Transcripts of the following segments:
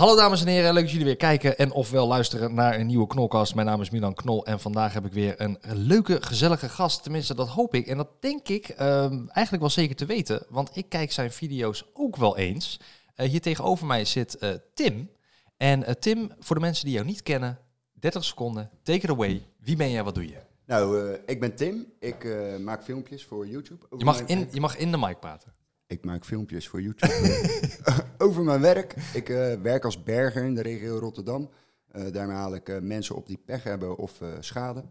Hallo dames en heren, leuk dat jullie weer kijken en ofwel luisteren naar een nieuwe Knolkast. Mijn naam is Milan Knol en vandaag heb ik weer een leuke, gezellige gast. Tenminste, dat hoop ik en dat denk ik ehm, eigenlijk wel zeker te weten, want ik kijk zijn video's ook wel eens. Eh, hier tegenover mij zit eh, Tim. En eh, Tim, voor de mensen die jou niet kennen, 30 seconden, take it away. Wie ben jij, wat doe je? Nou, ik ben Tim. Ik maak filmpjes voor YouTube. Je mag, in, je mag in de mic praten. Ik maak filmpjes voor YouTube over mijn werk. Ik eh, werk als berger in de regio Rotterdam. Eh, daarmee haal ik eh, mensen op die pech hebben of eh, schade.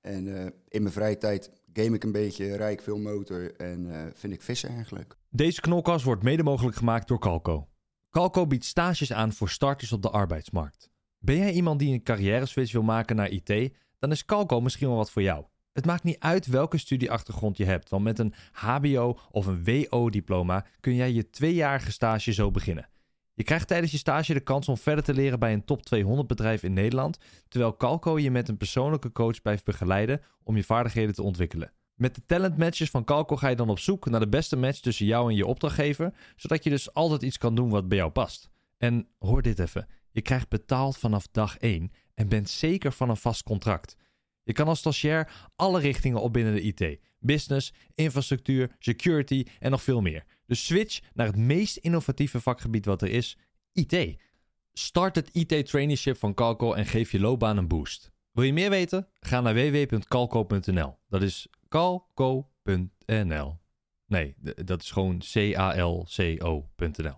En eh, in mijn vrije tijd game ik een beetje, rijd ik veel motor en eh, vind ik vissen erg leuk. Deze knolkast wordt mede mogelijk gemaakt door Calco. Calco biedt stages aan voor starters op de arbeidsmarkt. Ben jij iemand die een carrière switch wil maken naar IT? Dan is Calco misschien wel wat voor jou. Het maakt niet uit welke studieachtergrond je hebt, want met een HBO of een WO-diploma kun jij je tweejarige stage zo beginnen. Je krijgt tijdens je stage de kans om verder te leren bij een top 200 bedrijf in Nederland, terwijl Calco je met een persoonlijke coach blijft begeleiden om je vaardigheden te ontwikkelen. Met de talent matches van Calco ga je dan op zoek naar de beste match tussen jou en je opdrachtgever, zodat je dus altijd iets kan doen wat bij jou past. En hoor dit even: je krijgt betaald vanaf dag 1 en bent zeker van een vast contract. Je kan als stagiair alle richtingen op binnen de IT: business, infrastructuur, security en nog veel meer. Dus switch naar het meest innovatieve vakgebied wat er is: IT. Start het IT-traineeship van Calco en geef je loopbaan een boost. Wil je meer weten? Ga naar www.calco.nl. Dat is calco.nl. Nee, dat is gewoon C-A-L-C-O.nl.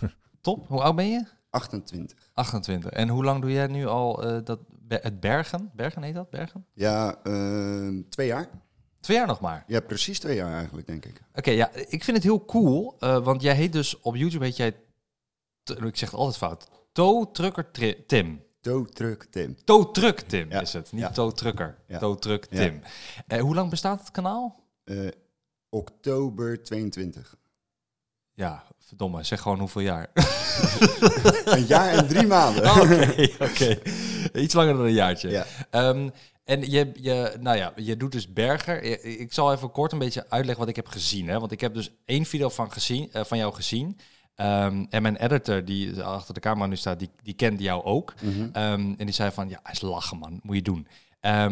Top, hoe oud ben je? 28. 28. En hoe lang doe jij nu al eh, dat, het bergen? Bergen heet dat? Bergen? Ja, eh, twee jaar. Twee jaar nog maar. Ja, precies twee jaar eigenlijk, denk ik. Oké, ja, ik vind het heel cool, eh, want jij heet dus op YouTube heet jij, ik zeg het altijd fout, Toe Trucker Tri- Tim. Tow Truck Tim. Toe Truck Tim Ja, is het, niet ja. Toe Trucker. Ja. Tim. Eh, hoe lang bestaat het kanaal? Oktober 22. Ja, verdomme, zeg gewoon hoeveel jaar. Een jaar en drie maanden. Oh, Oké, oké. Iets langer dan een jaartje. Ja. Ehm, en je, je, nou ja, je doet dus berger. Ik- zal even kort een beetje uitleggen wat ik heb gezien. Hè? Want ik heb dus één video van, gezien, eh, van jou gezien. Ehm, en mijn editor, die achter de camera nu staat, die, die kende jou ook. Mhm. Ehm, en die zei van, ja, hij is lachen man, moet je doen. Eh,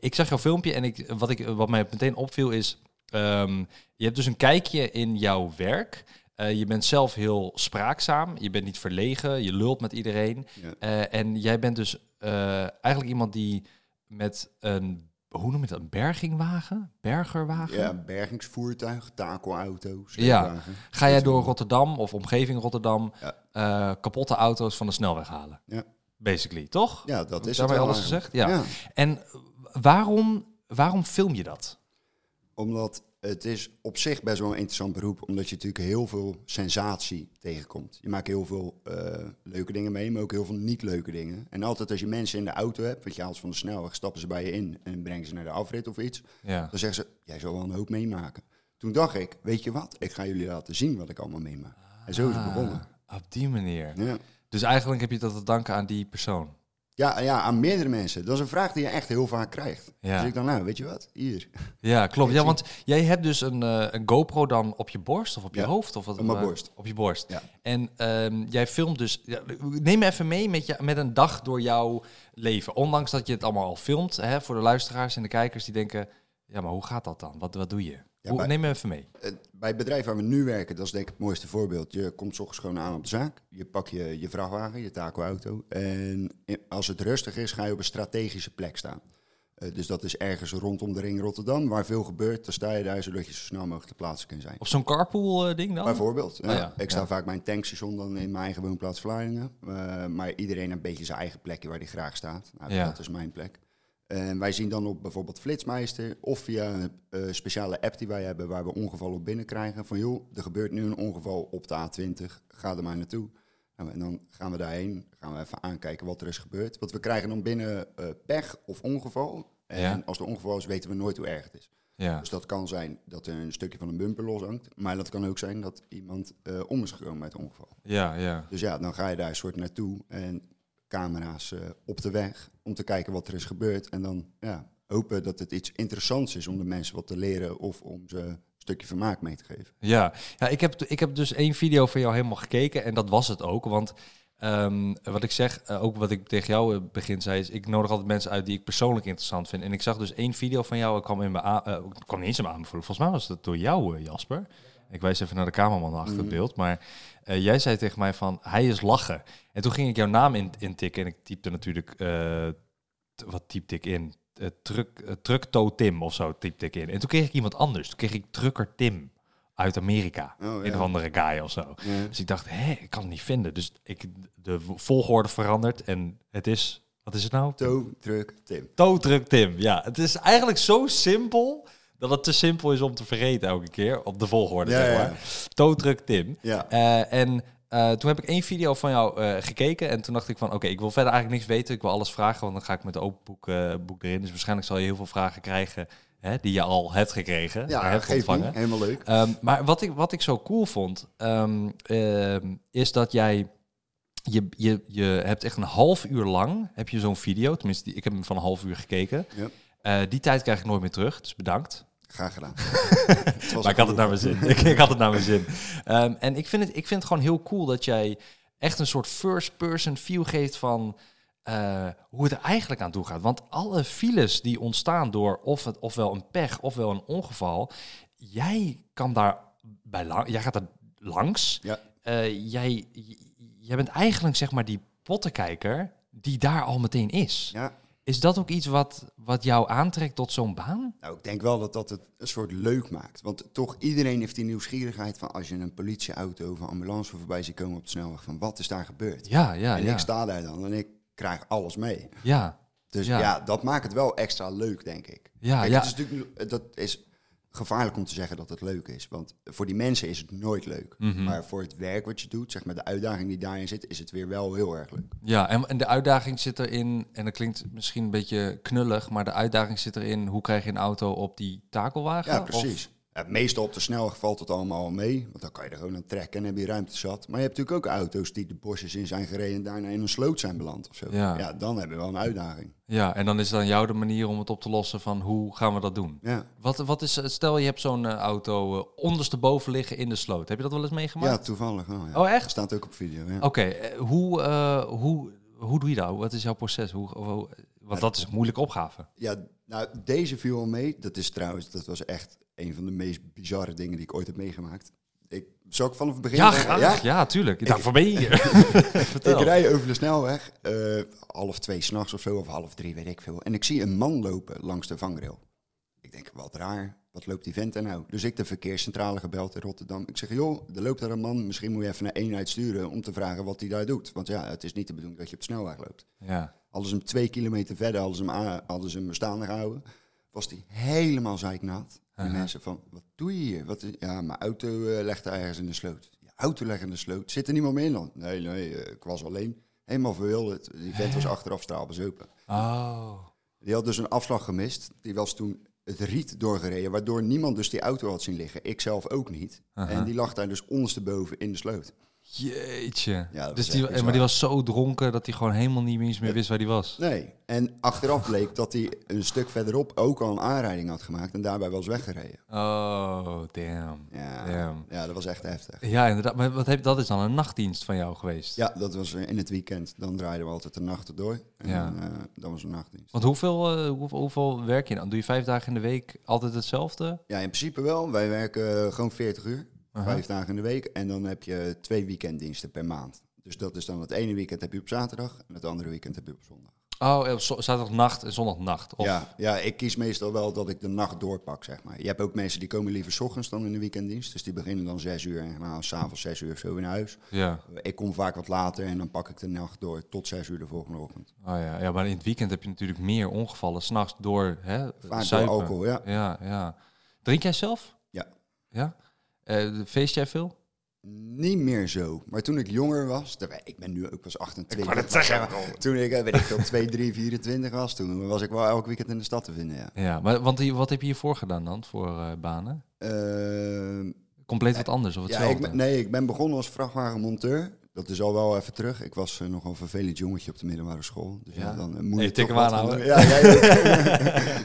ik zag jouw filmpje en ik, wat, ik, wat mij meteen opviel is... ehm, je hebt dus een kijkje in jouw werk. Eh, je bent zelf heel spraakzaam. Je bent niet verlegen. Je lult met iedereen. Ja. Eh, en jij bent dus eh, eigenlijk iemand die met een... Hoe noem je dat? Een bergingwagen? Bergerwagen? Ja, bergingsvoertuig, takelauto, Ja. Ga jij door Rotterdam of omgeving Rotterdam Ja. kapotte auto's van de snelweg halen? Ja. Basically, toch? Ja, dat is Daarmee het alles gezegd? Ja. En waarom, waarom film je dat? Omdat het is op zich best wel een interessant beroep, omdat je natuurlijk heel veel sensatie tegenkomt. Je maakt heel veel eh, leuke dingen mee, maar ook heel veel niet leuke dingen. En altijd als je mensen in de auto hebt, want je haalt ze van de snelweg, stappen ze bij je in en brengen ze naar de afrit of iets, Ja. dan zeggen ze, jij zal wel een hoop meemaken. Toen dacht ik, weet je wat, ik ga jullie laten zien wat ik allemaal meemaak. En zo is het begonnen. Ah, Op die manier. Ja. Dus eigenlijk heb je dat te danken aan die persoon. Ja, ja, aan meerdere mensen. Dat is een vraag die je echt heel vaak krijgt. Ja. Dus ik dan, nou, weet je wat, hier. Ja, klopt. Ja, want jij hebt dus een, eh, een GoPro dan op je borst of op je Ja, hoofd? Of wat, op mijn borst. Op je borst. Ja. En ehm, jij filmt dus... Ja, neem me even mee met, je, met een dag door jouw leven. Ondanks dat je het allemaal al filmt. Hè, voor de luisteraars en de kijkers die denken... Ja, maar hoe gaat dat dan? Wat, wat doe je? Ja, hoe, bij- neem me even mee. Eh, Bij het bedrijf waar we nu werken, dat is denk ik het mooiste voorbeeld. Je komt 's ochtends gewoon aan op de zaak. Je pakt je, je vrachtwagen, je takelauto. En als het rustig is, ga je op een strategische plek staan. Eh, dus dat is ergens rondom de ring Rotterdam, waar veel gebeurt. Dan sta je daar, zodat je zo snel mogelijk te plaatsen kunt zijn. Op zo'n carpool eh, ding dan? Bijvoorbeeld. ja. Oh ja, Ik sta ja. vaak bij een tankstation dan in mijn eigen woonplaats Vlaardingen. Maar iedereen een beetje zijn eigen plekje waar hij graag staat. Nou, Ja. Dat is mijn plek. En wij zien dan op bijvoorbeeld Flitsmeister of via een eh, speciale app die wij hebben waar we ongevallen op binnenkrijgen. Van joh, er gebeurt nu een ongeval op de A20, ga er maar naartoe. Nou, en dan gaan we daarheen, gaan we even aankijken wat er is gebeurd. Want we krijgen dan binnen eh, pech of ongeval. En Ja. als er ongeval is, weten we nooit hoe erg het is. Ja. Dus dat kan zijn dat er een stukje van een bumper loshangt. Maar dat kan ook zijn dat iemand eh, om is gekomen met het ongeval. Ja, ja. Dus ja, dan ga je daar een soort naartoe en camera's eh, op de weg om te kijken wat er is gebeurd. En dan ja, hopen dat het iets interessants is om de mensen wat te leren of om ze een stukje vermaak mee te geven. Ja, ja ik, heb, ik heb dus één video van jou helemaal gekeken en dat was het ook. Want ehm, wat ik zeg, eh, ook wat ik tegen jou het begin zei, is ik nodig altijd mensen uit die ik persoonlijk interessant vind. En ik zag dus één video van jou, ik kwam, in mijn eh, ik kwam niet eens in mijn aanbevolen. Volgens mij was dat door jou, eh, Jasper. Ik wijs even naar de cameraman achter het Mhm. beeld. Maar eh, jij zei tegen mij van, hij is lachen. En toen ging ik jouw naam in, intikken en ik typte natuurlijk, eh, wat typte ik in? Uh, truck, uh, Truckto Tim of zo typte ik in. En toen kreeg ik iemand anders. Toen kreeg ik Trucker Tim uit Amerika. Oh, Een ja. andere guy of zo. Ja. Dus ik dacht, hé, ik kan het niet vinden. Dus ik de volgorde veranderd en het is, wat is het nou? Toe, Tim. Tow-truck Tim. Ja, het is eigenlijk zo simpel dat het te simpel is om te vergeten elke keer op de volgorde, Ja, zeg ja. maar. Tow-truck Tim. Ja. Eh, en eh, toen heb ik één video van jou eh, gekeken en toen dacht ik van, oké, ik wil verder eigenlijk niks weten. Ik wil alles vragen, want dan ga ik met de open boek, boek erin. Dus waarschijnlijk zal je heel veel vragen krijgen hè, die je al hebt gekregen, Ja, hebt ontvangen. niet. Helemaal leuk. Ehm, maar wat ik, wat ik zo cool vond, ehm, ehm, is dat jij... Je, je, je hebt echt een half uur lang heb je zo'n video. Tenminste, ik heb hem van een half uur gekeken. Ja. Die tijd krijg ik nooit meer terug, dus bedankt. Graag gedaan. Maar ik had het naar mijn zin. ik, ik had het naar mijn zin. En ik vind, het, ik vind het gewoon heel cool dat jij echt een soort first-person feel geeft van eh, hoe het er eigenlijk aan toe gaat. Want alle files die ontstaan door of het, ofwel een pech ofwel een ongeval, jij kan daar bij lang, jij gaat er langs. Ja. Eh, jij, jij bent eigenlijk zeg maar die pottenkijker die daar al meteen is. Ja, Is dat ook iets wat, wat jou aantrekt tot zo'n baan? nou, ik denk wel dat dat het een soort leuk maakt. Want toch, iedereen heeft die nieuwsgierigheid van als je een politieauto of een ambulance voorbij ziet komen op de snelweg, van wat is daar gebeurd? Ja, ja, en ja. ik sta daar dan en ik krijg alles mee. Ja, Dus Ja. ja. dat maakt het wel extra leuk, denk ik. ja, Kijk, ja. het is natuurlijk, dat is gevaarlijk om te zeggen dat het leuk is. Want voor die mensen is het nooit leuk. Mhm. Maar voor het werk wat je doet, zeg maar de uitdaging die daarin zit, is het weer wel heel erg leuk. Ja, en, en de uitdaging zit erin, en dat klinkt misschien een beetje knullig, maar de uitdaging zit erin, hoe krijg je een auto op die takelwagen? Ja, Of- Ja, meestal op de snelweg valt het allemaal al mee. Want dan kan je er gewoon aan trekken en heb je ruimte zat. Maar je hebt natuurlijk ook auto's die de bosjes in zijn gereden en daarna in een sloot zijn beland of zo. Ja. Ja, dan heb je wel een uitdaging. ja, en dan is het aan jou de manier om het op te lossen van hoe gaan we dat doen? Ja, Wat, wat is, stel je hebt zo'n eh, auto eh, ondersteboven liggen in de sloot. Heb je dat wel eens ja meegemaakt? toevallig wel. Ja. Oh, echt? Dat staat ook op video. Ja. Oké, eh, hoe, hoe, hoe doe je dat? Wat is jouw proces? Hoe, hoe- want dat is een moeilijke opgave. Ja, nou, deze viel al mee. Dat is trouwens, dat was echt een van de meest bizarre dingen die ik ooit heb meegemaakt. Ik, zal ik vanaf het begin Ja, zeggen? graag. Ja, tuurlijk. Daarvoor ben je. Ik rij over de snelweg, eh, half twee s'nachts of zo, of half drie, weet ik veel. En ik zie een man lopen langs de vangrail. Ik denk, wat raar, wat loopt die vent er nou? Dus ik de verkeerscentrale gebeld in Rotterdam. Ik zeg, joh, er loopt daar een man, misschien moet je even naar eenheid sturen om te vragen wat hij daar doet. Want ja, het is niet de bedoeling dat je op de snelweg loopt. Ja. Hadden ze hem twee kilometer verder, hadden ze hem, aan- hadden ze hem staande gehouden. Was hij helemaal zeiknaat. En die Aha. mensen van, wat doe je hier? Wat is, ja, mijn auto ligt daar ergens in de sloot. Je auto ligt in de sloot. Zit er niemand meer in dan? Nee, nee, eh, ik was alleen. Helemaal verwilderd. Die vent was achteraf straalbezopen. Oh. Die had dus een afslag gemist. Die was toen het riet doorgereden, waardoor niemand dus die auto had zien liggen. Ik zelf ook niet. En die lag daar dus ondersteboven in de sloot. Jeetje. Ja, dus die, maar die was zo dronken dat hij gewoon helemaal niet eens meer wist waar hij was. Nee. En achteraf bleek dat hij een stuk verderop ook al een aanrijding had gemaakt en daarbij was weggereden. Oh, damn. Ja, Damn. ja dat was echt heftig. Ja, inderdaad. Maar wat heb, dat is dan een nachtdienst van jou geweest? Ja, dat was in het weekend. Dan draaiden we altijd de nachten door. En Ja. dan, dan was een nachtdienst. Want hoeveel, eh, hoeveel, hoeveel werk je dan? Doe je vijf dagen in de week altijd hetzelfde? Ja, in principe wel. Wij werken gewoon 40 uur. Aha. Vijf dagen in de week. En dan heb je twee weekenddiensten per maand. Dus dat is dan het ene weekend heb je op zaterdag en het andere weekend heb je op zondag. Oh, eh, zo- zaterdagnacht en zondagnacht. Of, Ja, ja, ik kies meestal wel dat ik de nacht doorpak, zeg maar. Je hebt ook mensen die komen liever 's ochtends dan in de weekenddienst. Dus die beginnen dan zes uur en gaan s'avonds zes uur of zo in huis. ja. Ik kom vaak wat later en dan pak ik de nacht door tot zes uur de volgende ochtend. Oh, ja. ja, maar in het weekend heb je natuurlijk meer ongevallen. S'nachts door hè, Vaak door alcohol, ja. Ja, ja. Drink jij zelf? Ja. Ja? Eh, feest jij veel? Niet meer zo. Maar toen ik jonger was, ik ben nu ook pas 28. wou net maar zeggen. ja, Toen ik, eh, weet ik veel, 2, 3, 24 was, toen was ik wel elk weekend in de stad te vinden, ja. Ja, maar want wat heb je hiervoor gedaan dan, voor eh, banen? Ehm, Compleet wat anders of ja, hetzelfde? ik ben, nee, ik ben begonnen als vrachtwagenmonteur. Dat is al wel even terug. Ik was uh, nog een vervelend jongetje op de middelbare school. Dus ja, Ja. dan uh, moet je tik toch hem wat aan, gaan ouwe. doen. Ja,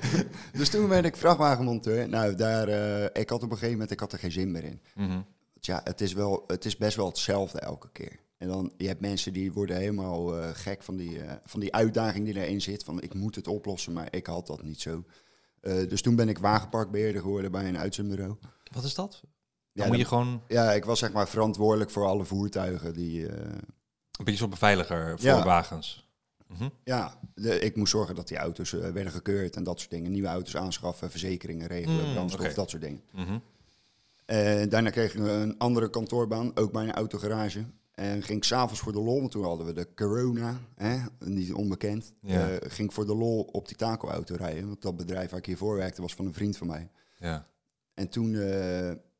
dus toen werd ik vrachtwagenmonteur. Nou, daar, eh, ik had op een gegeven moment ik had er geen zin meer in. Mhm. Ja, het is, wel, het is best wel hetzelfde elke keer. En dan, je hebt mensen die worden helemaal eh, gek van die, eh, van die uitdaging die erin zit. Van ik moet het oplossen, maar ik had dat niet zo. Eh, dus toen ben ik wagenparkbeheerder geworden bij een uitzendbureau. Wat is dat? Dan Ja, moet je gewoon Ja, ik was zeg maar verantwoordelijk voor alle voertuigen die... eh, een beetje zo'n beveiliger voor Ja. wagens. Mhm. ja, de- ik moest zorgen dat die auto's eh, werden gekeurd en dat soort dingen. Nieuwe auto's aanschaffen, verzekeringen regelen, Mm, brandstof, oké. dat soort dingen. En daarna kreeg ik een andere kantoorbaan, ook bij een autogarage. En ging ik s'avonds voor de lol, want toen hadden we de corona, hè, niet onbekend. Ja. Ging ik voor de lol op die taco-auto rijden. Want dat bedrijf waar ik hiervoor werkte was van een vriend van mij. Ja. En toen,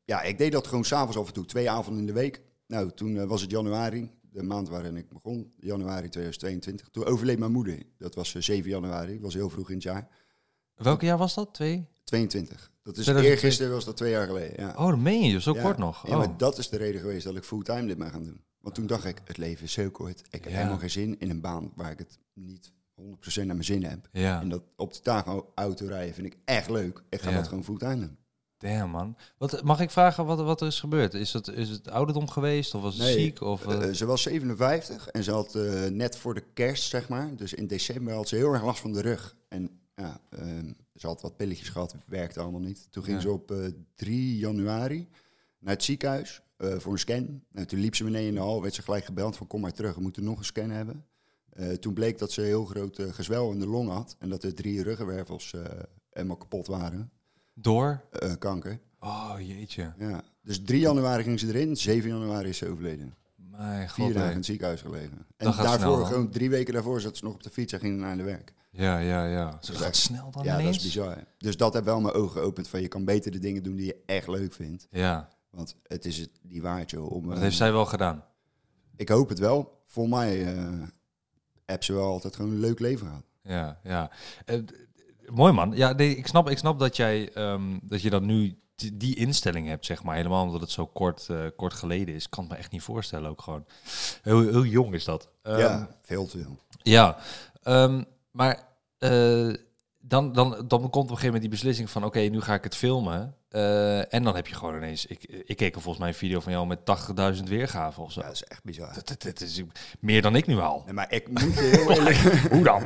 ja, ik deed dat gewoon s'avonds af en toe, twee avonden in de week. Nou, toen eh, was het januari, de maand waarin ik begon, januari 2022. Toen overleed mijn moeder. Dat was eh, 7 januari, dat was heel vroeg in het jaar. Welk jaar was dat? Twee? 22. Dat is 2002. eergisteren, was dat twee jaar geleden. Ja. Oh, dat meen je, zo Ja. kort nog. Ja, Oh. maar dat is de reden geweest dat ik fulltime dit ben gaan doen. Want toen dacht ik, het leven is zo kort. Ik heb Ja. helemaal geen zin in een baan waar ik het niet 100% naar mijn zin heb. En dat op de taco auto rijden vind ik echt leuk. Ik ga dat gewoon fulltime doen. Damn man. Wat, mag ik vragen wat, wat er is gebeurd? Is het, is het ouderdom geweest of was het Nee, ziek? Of, eh, Eh, ze was 57 en ze had eh, net voor de kerst, zeg maar, dus in december had ze heel erg last van de rug. En ja, ehm, ze had wat pilletjes gehad, werkte allemaal niet. Toen ging Ja. ze op eh, 3 januari naar het ziekenhuis voor een scan. Nou, toen liep ze beneden in de hal, werd ze gelijk gebeld van kom maar terug, we moeten nog een scan hebben. Toen bleek dat ze een heel groot gezwel in de long had en dat er drie ruggenwervels helemaal kapot waren. Door? Eh, kanker. Oh jeetje. Ja. Dus 3 januari ging ze erin, 7 januari is ze overleden. Mijn Vier god. dagen in het ziekenhuis gelegen. En daarvoor, snel, gewoon drie weken daarvoor, zat ze nog op de fiets en ging naar de werk. Ja, ja, ja. Zo Dus gaat snel dan ja, ineens? dat is bizar. Dus dat heeft wel mijn ogen geopend van je kan beter de dingen doen die je echt leuk vindt. Ja, Want het is het niet waard, joh. Om, dat eh, heeft zij wel gedaan. Ik hoop het wel. Voor mij eh heb ze wel altijd gewoon een leuk leven gehad. Ja, ja. D- mooi man. Ja, nee, ik, snap, ik snap dat jij ehm, dat je dan nu die, instelling hebt, zeg maar. Helemaal omdat het zo kort, eh, kort geleden is. Ik kan het me echt niet voorstellen ook gewoon. Heel, heel jong is dat. Ehm, ja, veel te veel. Ja, ehm, maar eh, dan, dan, dan komt op een gegeven moment die beslissing van... oké, nu ga ik het filmen. Eh, en dan heb je gewoon ineens... Ik, ik keek er volgens mij een video van jou met 80.000 weergaven of zo. Ja, dat is echt bizar. Dat, dat, dat is meer dan ik nu. Nee, maar ik moet je heel eerlijk, Hoe dan?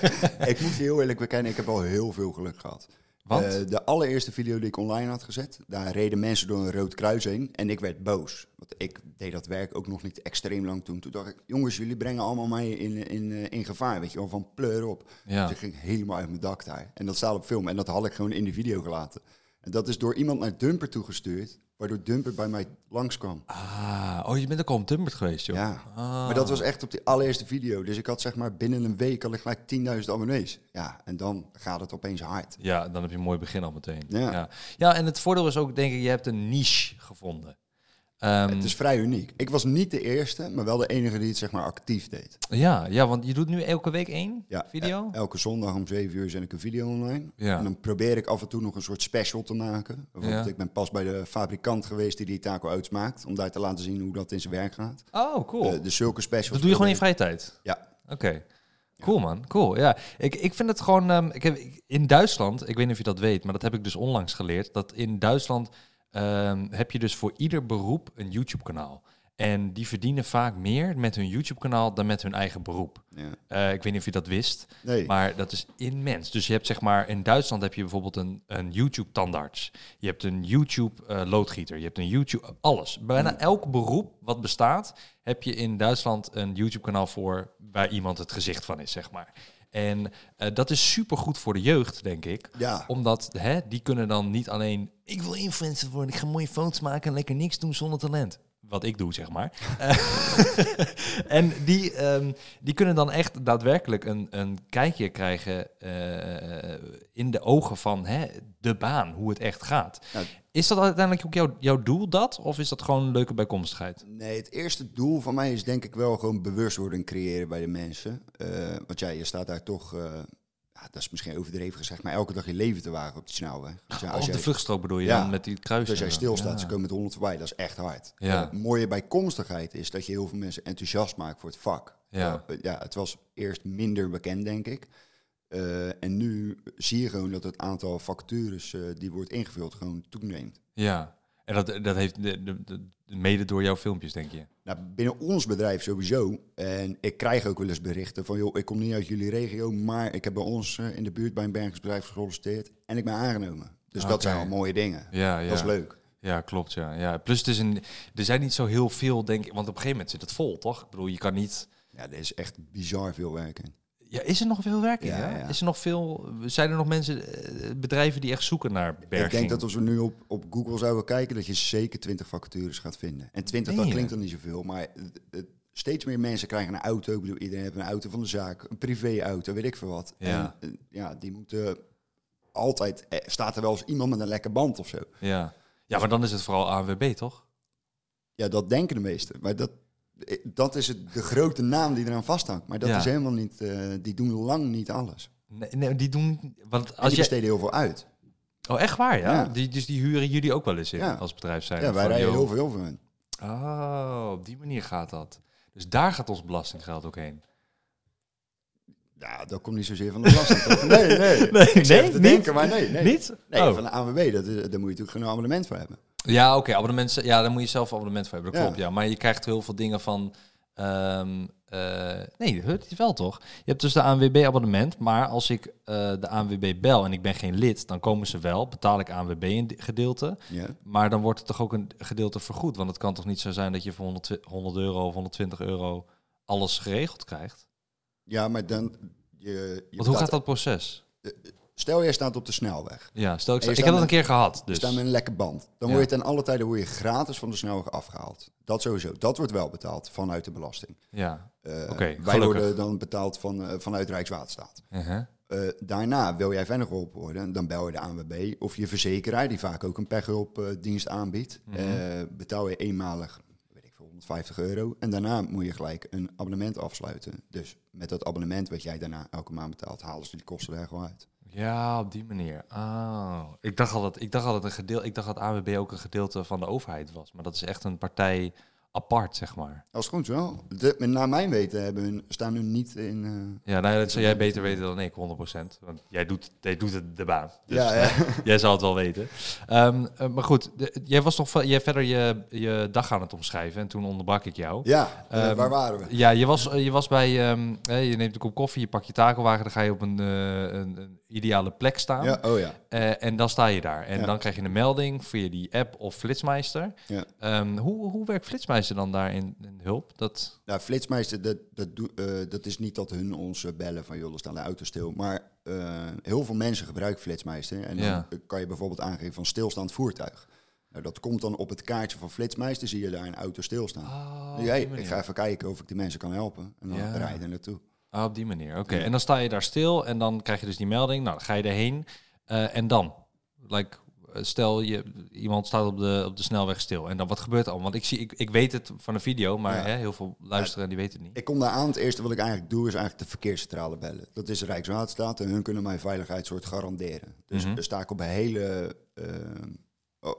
ik moet je heel eerlijk bekennen, ik heb wel heel veel geluk gehad. Want? Eh, de allereerste video die ik online had gezet, daar reden mensen door een rood kruis heen en ik werd boos. Want ik deed dat werk ook nog niet extreem lang toen. Toen dacht ik, jongens, jullie brengen allemaal mij in, in, eh, in gevaar, weet je wel, van pleur op. ja. Dus ik ging helemaal uit mijn dak daar. En dat staat op film en dat had ik gewoon in de video gelaten. En dat is door iemand naar Dumper toegestuurd, waardoor Dumper bij mij langskwam. Ah, oh, je bent ook al op Dumpert geweest, joh. Ja, Ah. maar dat was echt op die allereerste video. Dus ik had zeg maar binnen een week ik gelijk 10.000 abonnees. Ja, en dan gaat het opeens hard. Ja, dan heb je een mooi begin al meteen. Ja. ja. Ja, en het voordeel is ook, denk ik, je hebt een niche gevonden. Ehm, Het is vrij uniek. Ik was niet de eerste, maar wel de enige die het zeg maar actief deed. ja, ja, want je doet nu elke week één Ja, video. el- elke zondag om 7 uur zet ik een video online. Ja. En dan probeer ik af en toe nog een soort special te maken. Bijvoorbeeld, Ja. ik ben pas bij de fabrikant geweest die die taco outs maakt. Om daar te laten zien hoe dat in zijn werk gaat. Oh, cool. Eh, dus zulke specials. dat doe je gewoon in vrije tijd? Ja. Oké. Cool man, cool. Ja, ik, ik vind het gewoon. ehm, ik heb, in Duitsland, ik weet niet of je dat weet, maar dat heb ik dus onlangs geleerd. Dat in Duitsland ehm, heb je dus voor ieder beroep een YouTube-kanaal. En die verdienen vaak meer met hun YouTube-kanaal dan met hun eigen beroep. Ja. Eh, ik weet niet of je dat wist, Nee. maar dat is immens. Dus je hebt zeg maar, in Duitsland heb je bijvoorbeeld een, een YouTube-tandarts. Je hebt een YouTube-loodgieter. je hebt een YouTube, alles. Bijna elk beroep wat bestaat, heb je in Duitsland een YouTube-kanaal voor waar iemand het gezicht van is, zeg maar. En eh, dat is supergoed voor de jeugd, denk ik. Ja. Omdat hè, die kunnen dan niet alleen... Ik wil influencer worden, ik ga mooie foto's maken en lekker niks doen zonder talent. Wat ik doe, zeg maar. Eh, en die, ehm, die kunnen dan echt daadwerkelijk een, een kijkje krijgen eh, in de ogen van hè, de baan, hoe het echt gaat. Is dat uiteindelijk ook jouw, jouw doel, dat? Of is dat gewoon een leuke bijkomstigheid? Nee, het eerste doel van mij is denk ik wel gewoon bewustwording creëren bij de mensen. Eh, want ja, je staat daar toch eh, ja, dat is misschien overdreven gezegd, maar elke dag je leven te wagen op die snelweg. Dus ja, als op de jij, vluchtstrook bedoel je Ja. dan met die kruisen? als jij stilstaat, ze komen met 100 voorbij, dat is echt hard. Ja. Mooie bijkomstigheid is dat je heel veel mensen enthousiast maakt voor het vak. Ja. Eh, ja, het was eerst minder bekend, denk ik. Eh, en nu zie je gewoon dat het aantal vacatures eh, die wordt ingevuld gewoon toeneemt. Ja, en dat, dat heeft de, de, de- mede door jouw filmpjes, denk je? Nou, binnen ons bedrijf sowieso. En ik krijg ook wel eens berichten van, joh, ik kom niet uit jullie regio, maar ik heb bij ons eh, in de buurt bij een bergingsbedrijf gesolliciteerd en ik ben aangenomen. Dus dat zijn al mooie dingen. Ja, ja. Dat is leuk. Ja, klopt. Ja. Ja. Plus, het is een, er zijn niet zo heel veel, denk ik. Want op een gegeven moment zit het vol, toch? Ik bedoel, je kan niet. Ja, er is echt bizar veel werk in. Ja, is er nog veel werking? Ja, hè? ja. Is er nog veel? Zijn er nog mensen, eh, bedrijven die echt zoeken naar berging? Ik denk dat als we nu op, op Google zouden kijken, dat je zeker 20 vacatures gaat vinden. En 20, Meen dat klinkt dan niet zoveel, maar het- steeds meer mensen krijgen een auto. Ik bedoel, iedereen heeft een auto van de zaak, een privéauto, weet ik veel wat. Ja. En eh, ja, die moeten altijd, eh, staat er wel eens iemand met een lekke band of zo. Ja. ja, maar dan is het vooral ANWB, toch? Ja, dat denken de meesten. Maar dat, dat is het, de grote naam die eraan vasthangt. Maar dat Ja. is helemaal niet, eh, die doen lang niet alles. Nee, nee die doen. Want En als die je. besteden heel veel uit. Oh, echt waar, ja? Ja. Die, dus die huren jullie ook wel eens in Ja. als bedrijf zijn? Ja, wij rijden heel veel van hun. Oh, op die manier gaat dat. Dus daar gaat ons belastinggeld ook heen. Ja, dat komt niet zozeer van de belasting. nee, nee. Nee, ik nee, te niet? denken, maar nee. Nee, Niet? nee Oh. van de ANWB, dat, daar moet je natuurlijk geen abonnement voor hebben. Ja, oké, abonnement. Ja, daar moet je zelf abonnement voor hebben. Dat Ja. klopt, ja. Maar je krijgt heel veel dingen van. ehm, eh, nee, dat is wel toch? Je hebt dus de ANWB-abonnement, maar als ik eh, de ANWB bel en ik ben geen lid, dan komen ze wel, betaal ik ANWB een di- gedeelte, Ja. maar dan wordt het toch ook een gedeelte vergoed, want het kan toch niet zo zijn dat je voor 100, 100 euro of 120 euro alles geregeld krijgt? ja, maar dan... Je, je Want hoe gaat dat proces? Stel, jij staat op de snelweg. Ja, stel ik, ik staat heb dat een keer gehad, Dus. staan met een lekke band. Dan word je ten alle tijden word je gratis van de snelweg afgehaald. Dat sowieso. Dat wordt wel betaald vanuit de belasting. Ja. Oké, wij gelukkig. worden dan betaald van, eh, vanuit Rijkswaterstaat. Uh-huh. Eh, daarna wil jij verder geholpen worden, dan bel je de ANWB of je verzekeraar, die vaak ook een pechhulpdienst aanbiedt. Mhm. Betaal je eenmalig, weet ik veel, 150 euro. En daarna moet je gelijk een abonnement afsluiten. Dus met dat abonnement wat jij daarna elke maand betaalt, halen ze die kosten er gewoon uit. Ja, op die manier. Oh. Ik dacht altijd, ik dacht altijd een gedeelte, ik dacht dat AWB ook een gedeelte van de overheid was, maar dat is echt een partij apart, zeg maar. Als het goed is wel. De, naar mijn weten hebben hun, staan hun niet in... eh, Ja, nou, dat zou jij beter weten dan ik, 100%. Want jij doet, jij doet het de baan. Dus ja, ja. jij zal het wel weten. Ehm, eh, maar goed, de- jij was toch jij verder je, je dag aan het omschrijven en toen onderbrak ik jou. ja eh, Ehm, waar waren we? Ja, je was, je was bij, ehm, eh, je neemt een kop koffie, je pakt je takelwagen, dan ga je op een, een, een ideale plek staan. Ja, oh ja. Eh, en dan sta je daar. En Ja. dan krijg je een melding via die app of Flitsmeister. Ja. Ehm, hoe, hoe werkt Flitsmeister dan daar in, in hulp? Dat, Nou, Flitsmeister, dat, dat, eh, dat is niet dat hun ons eh, bellen van, joh, er staan de auto stil. Maar eh, heel veel mensen gebruiken Flitsmeister. En dan Ja. kan je bijvoorbeeld aangeven van stilstaand voertuig. Nou, dat komt dan op het kaartje van Flitsmeister, zie je daar een auto stilstaan. oh, hey, ik ga even kijken of ik die mensen kan helpen. En dan Ja. rijd je er naartoe. Ah, op die manier. Oké, en dan sta je daar stil en dan krijg je dus die melding. Nou, dan ga je erheen. Eh, en dan? Like, eh, stel je, iemand staat op de, op de snelweg stil. En dan wat gebeurt er al? Want ik, zie, ik, ik weet het van de video, maar Ja. hè, heel veel luisteren die weten het niet. Ik kom daar aan. Het eerste wat ik eigenlijk doe, is eigenlijk de verkeerscentrale bellen. Dat is Rijkswaterstaat en hun kunnen mijn veiligheid soort garanderen. Dus Mhm. dan sta ik op een hele... eh,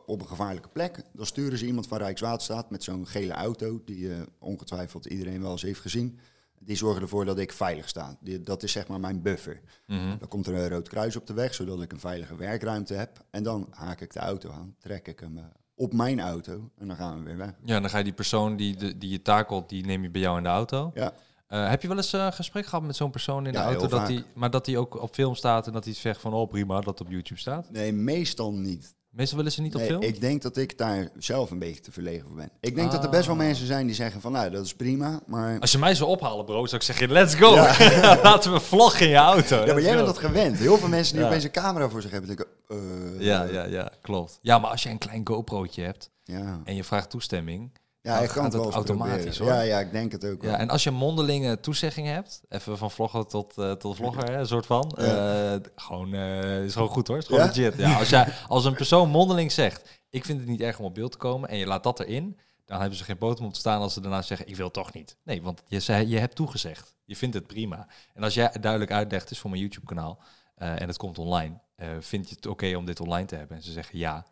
op een gevaarlijke plek. Dan sturen ze iemand van Rijkswaterstaat met zo'n gele auto... die eh, ongetwijfeld iedereen wel eens heeft gezien. Die zorgen ervoor dat ik veilig sta. Die, dat is zeg maar mijn buffer. Mhm. Dan komt er een rood kruis op de weg, zodat ik een veilige werkruimte heb. En dan haak ik de auto aan, trek ik hem eh, op mijn auto en dan gaan we weer weg. Ja, dan ga je die persoon die, de, die je takelt, die neem je bij jou in de auto. Ja, Eh, heb je wel eens een gesprek gehad met zo'n persoon in de auto? Dat die, maar dat hij ook op film staat en dat hij zegt van... oh prima, dat op YouTube staat? nee, meestal niet. Meestal willen ze niet op Nee, film? ik denk dat ik daar zelf een beetje te verlegen voor ben. Ik denk dat er best wel Ah. mensen zijn die zeggen van, nou, dat is prima, maar... Als je mij zou ophalen, bro, zou ik zeggen, let's go. Ja. Laten we vloggen in je auto. Ja, maar Let's jij bent go. dat gewend. Heel veel mensen die Ja. opeens een camera voor zich hebben, denken, eh, Ja, ja, ja, klopt. Ja, maar als je een klein GoPro'tje hebt ja. en je vraagt toestemming... Ja, hij kan het wel automatisch, hoor. Ja, ja, ik denk het ook wel. Ja, en als je mondelinge toezegging hebt, even van vlogger tot, eh, tot vlogger, hè, een soort van, Ja. eh, gewoon, eh, is gewoon goed hoor, is gewoon Ja? legit. Ja, als, jij, als een persoon mondeling zegt, ik vind het niet erg om op beeld te komen en je laat dat erin, Dan hebben ze geen poten om te staan als ze daarna zeggen, ik wil toch niet. Nee, want je, zei, je hebt toegezegd. Je vindt het prima. En als jij duidelijk uitlegt, is voor mijn YouTube-kanaal eh, en het komt online, vind je het oké om dit online te hebben? En ze zeggen ja,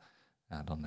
nou, dan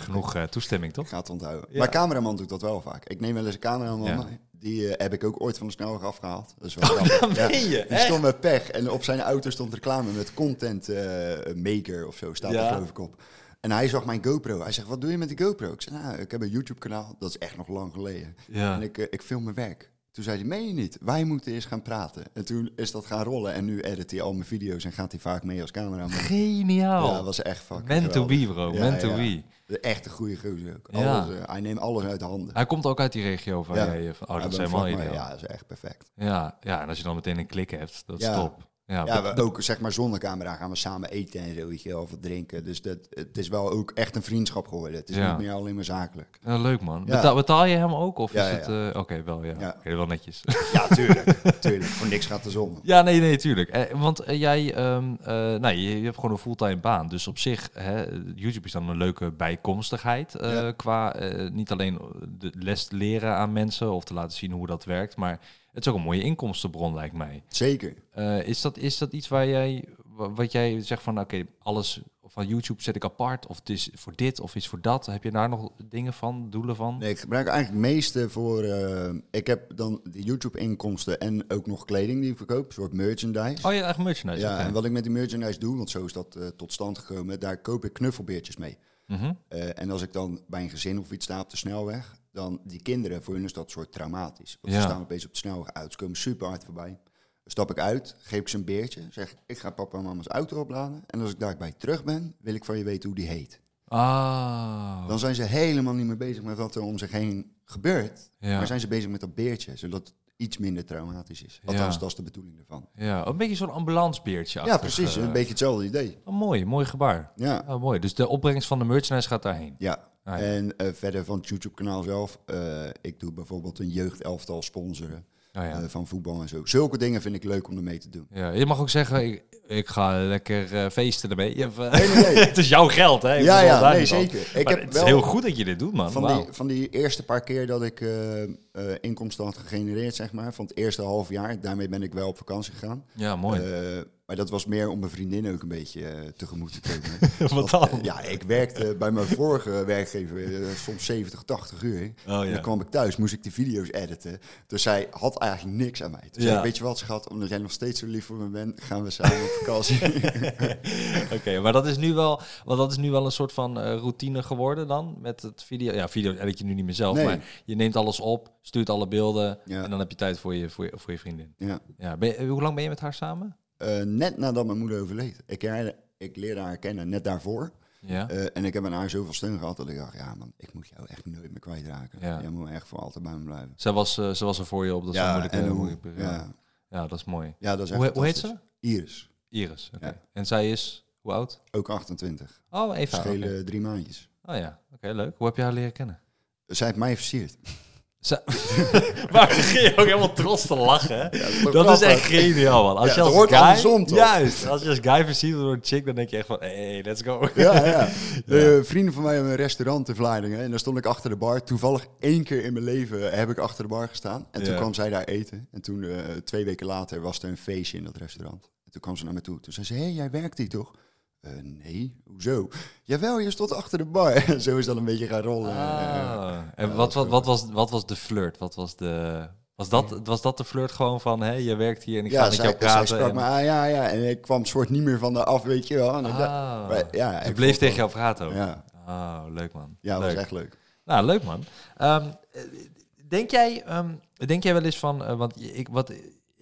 genoeg eh, toestemming, toch? Ik ga het onthouden. Ja. Mijn cameraman doet dat wel vaak. Ik neem wel eens een cameraman Ja. Die eh, heb ik ook ooit van de snelweg afgehaald. Dat is wel. Ja. meen je? Die Echt? stond met pech en op zijn auto stond reclame met content eh, maker of zo, staat Ja. er geloof ik op. En hij zag mijn GoPro. Hij zegt, wat doe je met die GoPro? Ik zei, nou, ik heb een YouTube kanaal. Dat is echt nog lang geleden. Ja. En ik, ik film mijn werk. Toen zei hij, meen je niet? Wij moeten eerst gaan praten. En toen is dat gaan rollen. En nu edit hij al mijn video's en gaat hij vaak mee als cameraman. Geniaal. Ja, dat was echt fucking Man to be, geweldig. bro. Ja, Man to ja. be. De echte goede gozer ook. Ja. Eh, hij neemt alles uit de handen. Hij komt ook uit die regio van Ja. jij. eh, Van, oh, dat is helemaal ideaal. Ja, dat is echt perfect. Ja, ja, en als je dan meteen een klik hebt, dat is top. Ja, we ook zeg maar zonder camera gaan we samen eten en zo, weet je wel, of wat drinken. Dus dat, het is wel ook echt een vriendschap geworden. Het is Ja. niet meer alleen maar zakelijk. ja, leuk man. Ja. Betaal, betaal je hem ook? Of Ja, is ja, het... eh, Oké, wel ja. Ja. Oké, wel netjes. Ja, tuurlijk. tuurlijk. Voor niks gaat de zon. ja, nee, nee, tuurlijk. Eh, want eh, jij, ehm, eh, nou, je, je hebt gewoon een fulltime baan. Dus op zich, hè, YouTube is dan een leuke bijkomstigheid. eh, Ja. Qua eh, niet alleen de les leren aan mensen of te laten zien hoe dat werkt. Maar het is ook een mooie inkomstenbron, lijkt mij. Zeker. Eh, is, dat, is dat iets waar jij, wa- wat jij zegt van, oké, alles van YouTube zet ik apart, of het is voor dit, of is voor dat? Heb je daar nog dingen van, doelen van? Nee, ik gebruik eigenlijk het meeste voor... eh, ik heb dan de YouTube-inkomsten en ook nog kleding die ik verkoop. Een soort merchandise. Oh ja, echt merchandise. ja, en wat ik met die merchandise doe, want zo is dat eh, tot stand gekomen, daar koop ik knuffelbeertjes mee. Mhm. En als ik dan bij een gezin of iets sta op de snelweg, dan die kinderen, voor hun is dat soort traumatisch. Want Ja. ze staan opeens op de snelweg uit, ze komen super hard voorbij. Dan stap ik uit, geef ik ze een beertje, zeg ik ga papa en mama's auto opladen. En als ik daarbij terug ben, wil ik van je weten hoe die heet. Ah, Dan zijn ze helemaal niet meer bezig met wat er om zich heen gebeurt. ja. Maar zijn ze bezig met dat beertje, zodat het iets minder traumatisch is. Althans, Ja. dat is de bedoeling ervan. ja, een beetje zo'n ambulancebeertje. Ja, precies. Een beetje hetzelfde idee. Oh, mooi, mooi gebaar. Ja. Oh, mooi. Dus de opbrengst van de merchandise gaat daarheen. Ja, Ah, ja. en eh, verder van het YouTube-kanaal zelf, eh, ik doe bijvoorbeeld een jeugdelftal sponsoren. Ja. eh, van voetbal en zo. Zulke dingen vind ik leuk om ermee te doen. Ja, je mag ook zeggen, ik, ik ga lekker feesten ermee. Je hebt, Nee, nee, nee. het is jouw geld, hè? Ik ja, ja, nee, zeker. Ik heb het wel is heel goed dat je dit doet, man. van, die, van die eerste paar keer dat ik inkomsten had gegenereerd, zeg maar, van het eerste half jaar, daarmee ben ik wel op vakantie gegaan. Ja, mooi. Eh, maar dat was meer om mijn vriendin ook een beetje eh, tegemoet te komen. Wat Want, dan? eh, ja, ik werkte bij mijn vorige werkgever eh, soms 70, 80 uur. Oh, En ja. dan kwam ik thuis, moest ik die video's editen. Dus zij had eigenlijk niks aan mij. Toen Ja. zei ik, weet je wat schat, omdat jij nog steeds zo lief voor me bent, gaan we samen op vakantie. Oké, maar dat is nu wel, want dat is nu wel een soort van eh, routine geworden dan met het video. Ja, video edit je nu niet meer zelf, Nee. maar je neemt alles op, stuurt alle beelden Ja. en dan heb je tijd voor je, voor je, voor je vriendin. ja. Ja, ben je- hoe lang ben je met haar samen? Eh, net nadat mijn moeder overleed. Ik, her- ik leerde haar kennen net daarvoor. Ja. Eh, en ik heb aan haar zoveel steun gehad dat ik dacht, ja man, ik moet jou echt nooit meer kwijtraken. Ja. Jij moet echt voor altijd bij me blijven. Zij was, eh, ze was er voor je op dat ja, moeilijke, en hoe, periode. ja, Ja, dat is mooi. ja, dat is echt Hoe, hoe heet ze? Iris, Iris. Oké. En zij is hoe oud? ook 28. Oh, even. Schelen drie maandjes. Oh ja, oké, leuk. Hoe heb je haar leren kennen? Zij heeft mij versierd. maar begin je ook helemaal trots te lachen, Dat is echt geniaal, man. Als Ja, je als hoort guy... andersom, toch? Juist. Als je als guy versierd door een chick, dan denk je echt van... Hey, let's go. Ja, ja. De eh, vrienden van mij hebben een restaurant in Vlaardingen. En daar stond ik achter de bar. Toevallig één keer in mijn leven heb ik achter de bar gestaan. En toen kwam zij daar eten. En toen, eh, twee weken later, was er een feestje in dat restaurant. En toen kwam ze naar me toe. Toen zei ze, hé, hey, jij werkt hier toch? Eh, nee, hoezo? Jawel, je stond achter de bar. En zo is dat een beetje gaan rollen. Ah. En Ja, wat, dat wat, is wat, was, wat was de flirt? Wat was de... Was dat, was dat de flirt gewoon van, hé, je werkt hier en ik ga ja, met zij, jou praten? sprak en... me aan, ja, ja. En ik kwam soort niet meer van de af, weet je wel. En dacht- Ah. maar ja, ik bleef tegen jou praten ook. Ja, Oh, leuk man. ja dat leuk. was echt leuk. Nou, leuk man. Ehm, eh, denk, jij, ehm, denk jij wel eens van, eh, want ik, wat,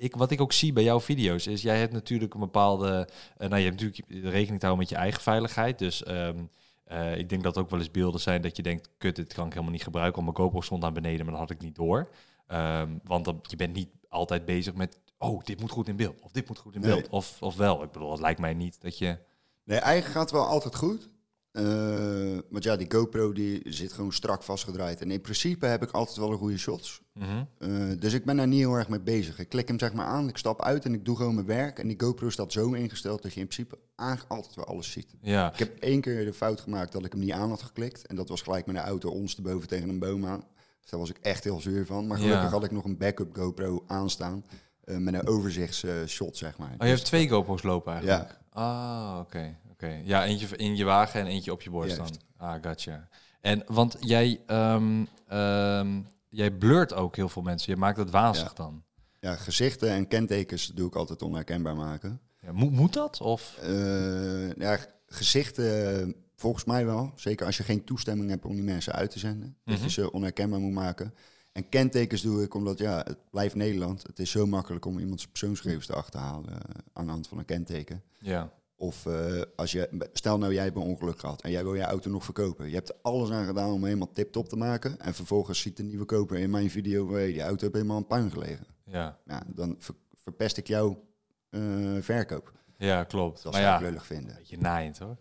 ik, wat ik ook zie bij jouw video's is, jij hebt natuurlijk een bepaalde, eh, nou je hebt natuurlijk rekening te houden met je eigen veiligheid. Dus ehm, eh, ik denk dat ook wel eens beelden zijn dat je denkt, kut, dit kan ik helemaal niet gebruiken, want mijn GoPro stond aan beneden, maar dat had ik niet door. Ehm, want dan, je bent niet altijd bezig met, oh, dit moet goed in beeld, of dit moet goed in Nee. beeld, of, of wel. Ik bedoel, het lijkt mij niet dat je... Nee, eigenlijk gaat wel altijd goed. Eh, want ja, die GoPro die zit gewoon strak vastgedraaid. En in principe heb ik altijd wel een goede shots. Mhm. Eh, dus ik ben daar niet heel erg mee bezig. Ik klik hem zeg maar aan, ik stap uit en ik doe gewoon mijn werk. En die GoPro staat zo ingesteld dat je in principe eigenlijk altijd wel alles ziet. Ja. Ik heb één keer de fout gemaakt dat ik hem niet aan had geklikt. En dat was gelijk met een auto ons te boven tegen een boom aan. Dus daar was ik echt heel zuur van. Maar gelukkig Ja. had ik nog een backup GoPro aanstaan. eh, met een overzichtsshot, zeg maar. Oh, je hebt twee GoPro's lopen eigenlijk? Ja, Ah, oké. Oké. Ja, eentje in je wagen en eentje op je borst Juist. dan. Ah, gotcha. En want jij, ehm, ehm, jij blurt ook heel veel mensen. Je maakt het wazig Ja. dan. ja, gezichten en kentekens doe ik altijd onherkenbaar maken. Ja, moet, moet dat? Of? Eh, ja, gezichten volgens mij wel. Zeker als je geen toestemming hebt om die mensen uit te zenden. Dat Mhm. je ze onherkenbaar moet maken. En kentekens doe ik omdat, ja, het blijft Nederland. Het is zo makkelijk om iemands persoonsgegevens te achterhalen eh, aan de hand van een kenteken. Ja. Of eh, als je, stel nou jij hebt een ongeluk gehad en jij wil je auto nog verkopen. Je hebt er alles aan gedaan om hem helemaal tip-top te maken. En vervolgens ziet de nieuwe koper in mijn video, hey, die auto heeft helemaal een puin gelegen. Ja, Ja, dan ver- verpest ik jouw eh, verkoop. ja klopt. Dat zou ja, ik lullig vinden. beetje naaiend hoor.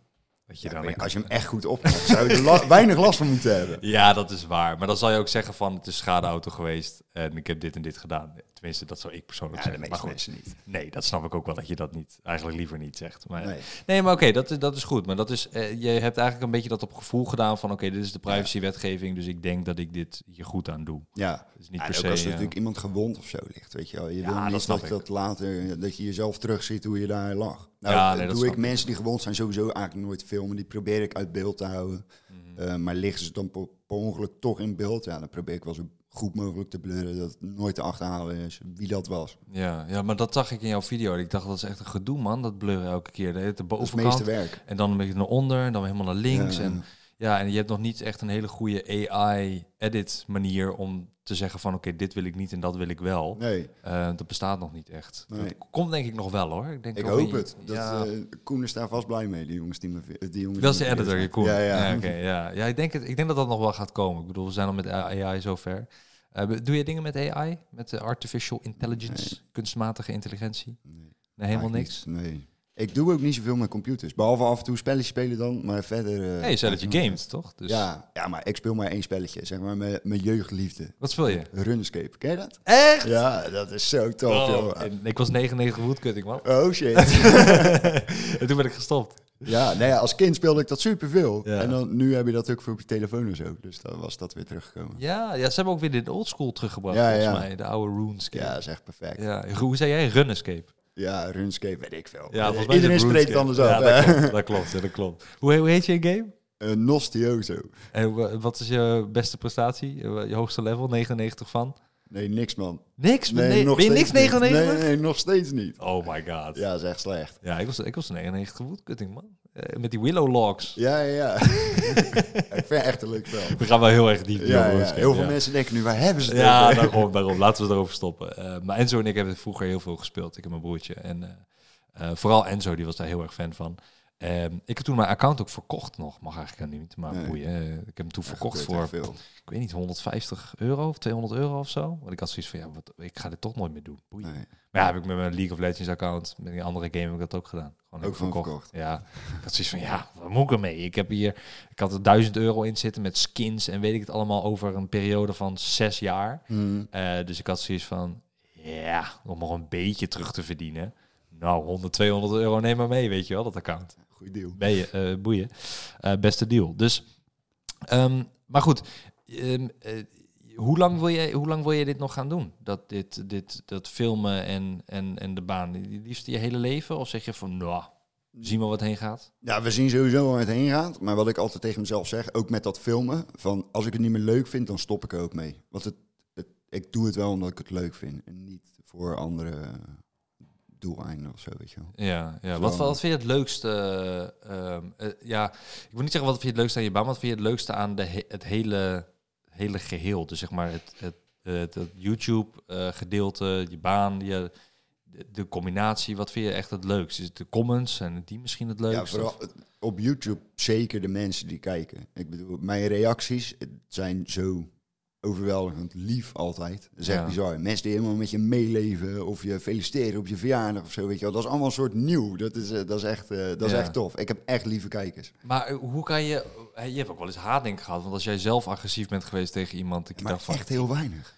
Dat je Ja, dan als je hem echt goed opmaakt, zou je er weinig last van moeten hebben. Ja, dat is waar. Maar dan zal je ook zeggen van het is schadeauto geweest en ik heb dit en dit gedaan. Tenminste, dat zou ik persoonlijk Ja, zeggen. Maar goed, mensen niet. nee, dat snap ik ook wel dat je dat niet, eigenlijk liever niet zegt. Maar, nee. Nee. maar oké, dat, is, dat is goed. Maar dat is, eh, je hebt eigenlijk een beetje dat op gevoel gedaan van oké, dit is de privacywetgeving, dus ik denk dat ik dit hier goed aan doe. Ja, Dat is niet Ja, per se. ook als er eh, natuurlijk iemand gewond of zo ligt, weet je wel. Je wil dat niet dat, ik. dat later, dat je jezelf terugziet hoe je daar lag. Nou, Ja, dat nee, dat doe ik. Mensen die gewond zijn sowieso eigenlijk nooit filmen. Die probeer ik uit beeld te houden. mhm. Eh, maar liggen ze dan per, per ongeluk toch in beeld, ja, dan probeer ik wel zo goed mogelijk te blurren dat het nooit te achterhalen is wie dat was. ja, ja, maar dat zag ik in jouw video. Ik dacht dat is echt een gedoe man, dat blurren elke keer. De, de Dat is het bovenkant meeste werk. en dan een beetje naar onder en dan helemaal naar links. Ja, En Ja, en je hebt nog niet echt een hele goede AI-edit manier om te zeggen van oké, dit wil ik niet en dat wil ik wel. Nee, Eh, dat bestaat nog niet echt. Nee. Dat komt denk ik nog wel hoor. Ik, denk ik hoop je- het. Dat, ja. eh, Koen is daar vast blij mee, die jongens die me... Die jongens dat is de editor, je Koen. Ja, ja. oké, ja. ja ik, denk het, ik denk dat dat nog wel gaat komen. Ik bedoel, we zijn al met AI zover. Eh, doe je dingen met AI? Met de artificial intelligence, kunstmatige intelligentie? Nee. Nee, helemaal niks. Nee. Ik doe ook niet zoveel met computers. Behalve af en toe spelletjes spelen dan, maar verder... eh, Nee, je zei dat je gamet, toch? Dus Ja, ja, maar ik speel maar één spelletje. Zeg maar mijn, mijn jeugdliefde. Wat speel je? Runescape. Ken je dat? Echt? Ja, dat is zo tof, Oh, joh. en ik was 99 woodcutting, man. Oh shit. en toen ben ik gestopt. ja, nee, als kind speelde ik dat superveel. Ja. En dan, nu heb je dat ook voor op je telefoon en zo. Dus dan was dat weer teruggekomen. Ja, ja, ze hebben ook weer de oldschool teruggebracht, Ja, volgens ja. mij. De oude RuneScape. Ja, dat is echt perfect. Ja, hoe zei jij? Runescape. Ja, Runescape weet ik veel. Ja, volgens mij Iedereen het spreekt RuneScape. anders af. Ja, dat klopt, dat klopt, ja, dat klopt. Hoe, hoe heet je game? Eh, Nostioso. En wa- wat is je beste prestatie? Eh, Je hoogste level? 99 van? Nee, niks man. Niks? Nee, ben je niks steeds niet. 99? Nee, nee, nog steeds niet. Oh my god. Ja, Ja, dat is echt slecht. ik, was, ik was 99 woodcutting, man. Eh, met die willow logs. Ja, ja, ja. ik vind het echt een leuk spel. We gaan wel heel erg diep. Ja, ja. Heel veel mensen denken nu, waar hebben ze het Ja, over? daarom, daarom. Laten we erover stoppen. Eh, maar Enzo en ik hebben vroeger heel veel gespeeld. Ik en mijn broertje. En eh, vooral Enzo, die was daar heel erg fan van. Ehm, ik heb toen mijn account ook verkocht nog. Mag eigenlijk niet, maar Nee. boeien. Eh, Ik heb hem toen verkocht voor, veel. ik weet niet, 150 euro of 200 euro of zo. Want ik had zoiets van, ja, wat, ik ga dit toch nooit meer doen. Boeien. Nee. Maar ja, heb ik met mijn League of Legends account, met die andere game heb ik dat ook gedaan. Gewoon Ook verkocht. Ja, ik had zoiets van, ja, wat moet ik ermee? Ik heb hier, ik had er 1000 euro in zitten met skins en weet ik het allemaal over een periode van zes jaar. Hmm. Eh, dus ik had zoiets van, ja, om nog een beetje terug te verdienen. Nou, 100, 200 euro neem maar mee, weet je wel, dat account. Goeie deal. Ben je, eh, boeien. Eh, beste deal. Dus, ehm, maar goed, ehm, eh, hoe, lang wil je, hoe lang wil je dit nog gaan doen? Dat, dit, dit, dat filmen en, en, en de baan, liefst je hele leven? Of zeg je van, nou, zien we wat heen gaat? Ja, we zien sowieso waar het heen gaat. Maar wat ik altijd tegen mezelf zeg, ook met dat filmen, van als ik het niet meer leuk vind, dan stop ik er ook mee. Want het, het, ik doe het wel omdat ik het leuk vind en niet voor andere doeleinden of zo, weet je wel. Ja, ja. Zo. Wat, wat vind je het leukste? eh, ehm, eh, ja, ik wil niet zeggen wat vind je het leukste aan je baan, maar wat vind je het leukste aan de he- het hele, hele geheel? Dus zeg maar het, het, het, het YouTube-gedeelte, je baan, je, de, combinatie. Wat vind je echt het leukste? Is het de comments en die misschien het Ja, leukste? vooral Of- op YouTube zeker de mensen die kijken. Ik bedoel, mijn reacties het zijn zo overweldigend lief altijd. Dat is echt Ja. bizar. Mensen die helemaal met je meeleven of je feliciteren op je verjaardag of zo, weet je wel. Dat is allemaal een soort nieuw. Dat is, eh, dat is, echt, eh, dat is echt tof. Ik heb echt lieve kijkers. Maar eh, hoe kan je... Je hebt ook wel eens haatdenk gehad. Want als jij zelf agressief bent geweest tegen iemand... Je Maar dacht van, echt heel weinig.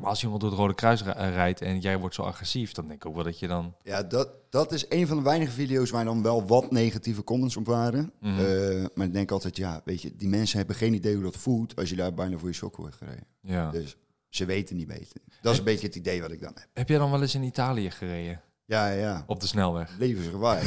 Als iemand door het Rode Kruis eh, rijdt en jij wordt zo agressief... dan denk ik ook wel dat je dan... Ja, dat, dat is een van de weinige video's waar dan wel wat negatieve comments op waren. Mhm. Eh, maar ik denk altijd, ja, weet je, die mensen hebben geen idee hoe dat voelt als je daar bijna voor je sokken wordt gereden. Ja. Dus ze weten niet beter. Dat is een beetje het idee wat ik dan heb. Heb jij dan wel eens in Italië gereden? Ja, ja. Op de snelweg? Levensgevaar.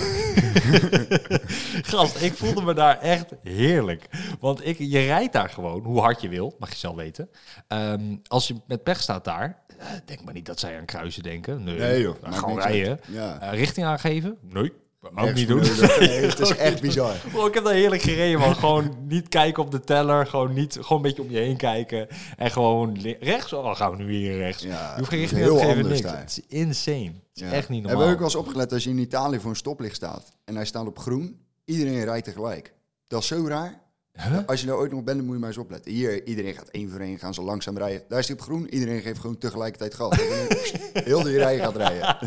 Gast, ik voelde me daar echt heerlijk. Want ik, je rijdt daar gewoon, hoe hard je wil, mag je zelf weten. Ehm, als je met pech staat daar, eh, denk maar niet dat zij aan kruisen denken. Nee, Nee joh. Nou, gewoon rijden. Ja. Eh, richting aangeven? Nee, ook niet doen. Nee, het is echt bizar. Bro, ik heb daar heerlijk gereden, man. Gewoon niet kijken op de teller. Gewoon, niet, gewoon een beetje om je heen kijken. En gewoon rechts. Oh, gaan we nu weer rechts. Ja, je hoeft geen richting heel aan te geven, anders niks. daar. Het is insane. Het is Ja. echt niet Hebben normaal. we ook wel eens opgelet als je in Italië voor een stoplicht staat en hij staat op groen, iedereen rijdt tegelijk. Dat is zo raar. Huh? Als je nou ooit nog bent, dan moet je maar eens opletten. Hier, iedereen gaat één voor één, gaan ze langzaam rijden. Daar is hij op groen, iedereen geeft gewoon tegelijkertijd gas. Heel die rij gaat rijden.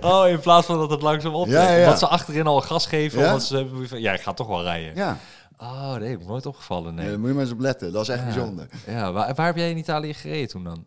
Oh, in plaats van dat het langzaam optrekt. Ja, ja. Omdat ze achterin al gas geven. Ja? Ze hebben van, ja, ik ga toch wel rijden. Ja, Oh, nee, ik nooit opgevallen. nee. Moet je maar eens op letten. Dat is echt Ja. bijzonder. Ja, waar, waar heb jij in Italië gereden toen dan?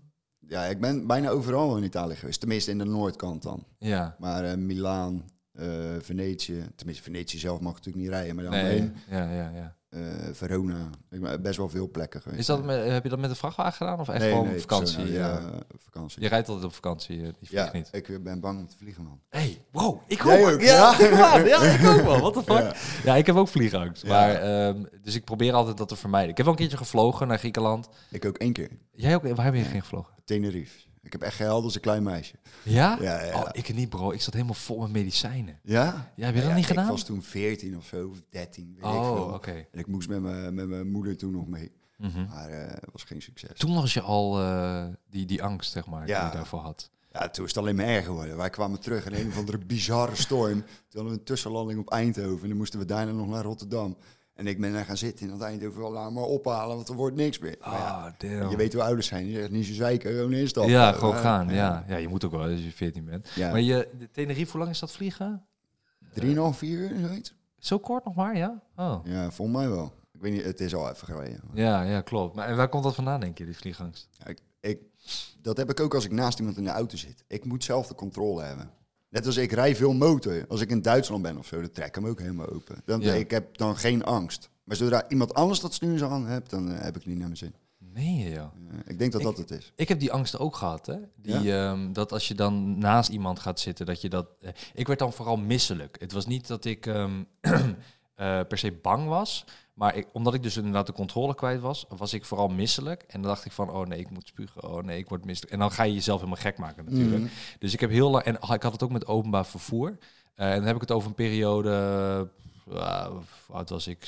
Ja, ik ben bijna overal in Italië geweest. Tenminste in de noordkant dan. Ja. Maar eh Milaan, eh, Venetië. Tenminste, Venetië zelf mag natuurlijk niet rijden. Maar dan Nee, ja, ja, ja. eh, Verona. Ik ben best wel veel plekken geweest. Is dat met, heb je dat met een vrachtwagen gedaan of echt Nee, gewoon nee, vakantie? ja. ja, vakantie. Je rijdt altijd op vakantie, eh, die vliegt Ja, niet. ik ben bang om te vliegen, man. hey, bro, ik ook. ook, Ja, ja? ik ook wel. What the fuck? Ja. Ik heb ook vliegangst. Maar, ehm, dus ik probeer altijd dat te vermijden. Ik heb wel een keertje gevlogen naar Griekenland. Ik ook één keer. Jij ook? Waar heb je geen gevlogen? Tenerife. Ik heb echt gehuild als een klein meisje. Ja? Ja, ja. Oh, ik niet, bro. Ik zat helemaal vol met medicijnen. Ja? Ja, heb je dat niet gedaan? Ik was toen 14 of zo, of 13, weet ik Oh, oké. En ik moest met mijn met mijn moeder toen nog mee. Mhm. Maar eh, het was geen succes. Toen was je al eh, die, die angst, zeg maar, die je daarvoor had. Ja, toen is het alleen maar erger geworden. Wij kwamen terug in een of andere bizarre storm. Toen hadden we een tussenlanding op Eindhoven. En dan moesten we daarna nog naar Rotterdam. En ik ben daar gaan zitten dat Eindhoven. Wel, laat maar ophalen, want er wordt niks meer. Ja, Ah, damn. je weet hoe ouders zijn. Je zegt niet zo zeiken, gewoon instappen. ja, gewoon gaan. Ja. ja, je moet ook wel als je 14 bent. Ja. Maar je, de Tenerife, hoe lang is dat vliegen? Drieënhalf, vier uur, zoiets? Zo kort nog maar, ja? Oh. Ja, volgens mij wel. Ik weet niet, het is al even geleden. Ja, ja, klopt. Maar en waar komt dat vandaan, denk je, die vliegangst? Ja, ik, ik, dat heb ik ook als ik naast iemand in de auto zit. Ik moet zelf de controle hebben. Net als ik rij veel motor. Als ik in Duitsland ben of zo, dan trek ik hem ook helemaal open. Dan, Ja. Ik heb dan geen angst. Maar zodra iemand anders dat stuur hand hebt, dan eh, heb ik niet naar mijn zin. Nee, joh. Ik denk dat Ik- dat het is. Ik heb die angst ook gehad, hè? Die, ehm, dat als je dan naast iemand gaat zitten, dat je dat... eh, ik werd dan vooral misselijk. Het was niet dat ik ehm, eh, per se bang was, maar ik, omdat ik dus inderdaad de controle kwijt was, was ik vooral misselijk. En dan dacht ik van, oh nee, ik moet spugen. Oh nee, ik word misselijk. En dan ga je jezelf helemaal gek maken natuurlijk. Mhm. Dus ik heb heel lang... En ik had het ook met openbaar vervoer. Eh, en dan heb ik het over een periode... Uh, hoe oud was ik?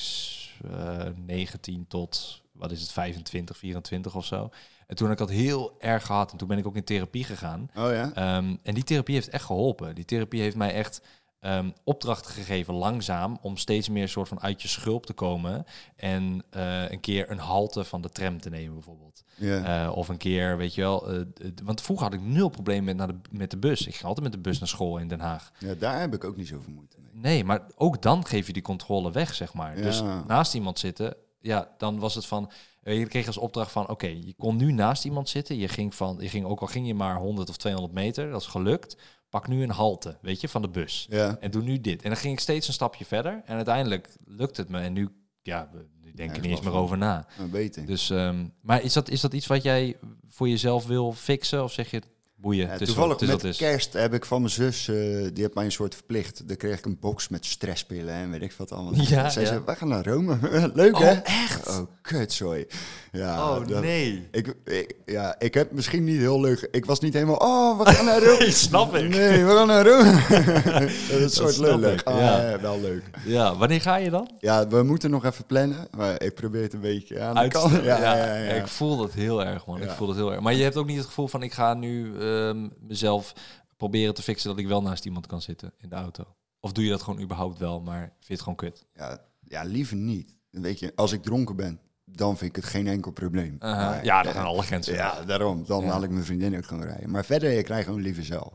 Eh, 19 tot, wat is het, 25, 24 of zo. En toen heb ik dat heel erg gehad. En toen ben ik ook in therapie gegaan. Oh ja? Ehm, en die therapie heeft echt geholpen. Die therapie heeft mij echt ehm, opdrachten gegeven, langzaam, om steeds meer soort van uit je schulp te komen. En eh, een keer een halte van de tram te nemen, bijvoorbeeld. Eh, of een keer, weet je wel. eh, want vroeger had ik nul probleem met, naar de, met de bus. Ik ging altijd met de bus naar school in Den Haag. ja, daar heb ik ook niet zoveel moeite mee. Nee, maar ook dan geef je die controle weg, zeg maar. Ja. Dus naast iemand zitten, ja, dan was het van... Je kreeg als opdracht van, oké, je kon nu naast iemand zitten. Je ging, van, je ging ook al ging je maar 100 of 200 meter, dat is gelukt. Pak nu een halte, weet je, van de bus. Ja. En doe nu dit. En dan ging ik steeds een stapje verder. En uiteindelijk lukt het me. En nu, ja, we- nu denk ik er niet eens meer over na. Nou, beter. Dus, ehm, maar is dat, is dat iets wat jij voor jezelf wil fixen? Of zeg je, boeien, Ja, toevallig wat met kerst heb ik van mijn zus, eh, die heeft mij een soort verplicht. Dan kreeg ik een box met stresspillen en weet ik wat allemaal. Ja, Zij ja. zei, wij gaan naar Rome. Leuk Oh, hè? echt? Oh, kut, sorry. Ja, oh, dat- nee. Ik, ik, ja, ik heb misschien niet heel leuk. Ik was niet helemaal. Oh, we gaan naar Rome. Nee, snap ik. Nee, we gaan naar Rome. dat is een soort ik, Ah, ja. wel leuk. Ja, wanneer ga je dan? Ja, we moeten nog even plannen. Maar ik probeer het een beetje aan de kant. Uitstellen. Ja, ja, ja, Ik voel dat heel erg, man. Ik voel dat heel erg. Maar je hebt ook niet het gevoel van, ik ga nu ehm, mezelf proberen te fixen dat ik wel naast iemand kan zitten in de auto. Of doe je dat gewoon überhaupt wel, maar vind je het gewoon kut? Ja, ja, liever niet. Weet je, als ik dronken ben, dan vind ik het geen enkel probleem. Maar, ja, dat gaan alle grenzen. ja, daarom. Dan Ja. laat ik mijn vriendin ook gewoon rijden. Maar verder, ik rij gewoon liever zelf.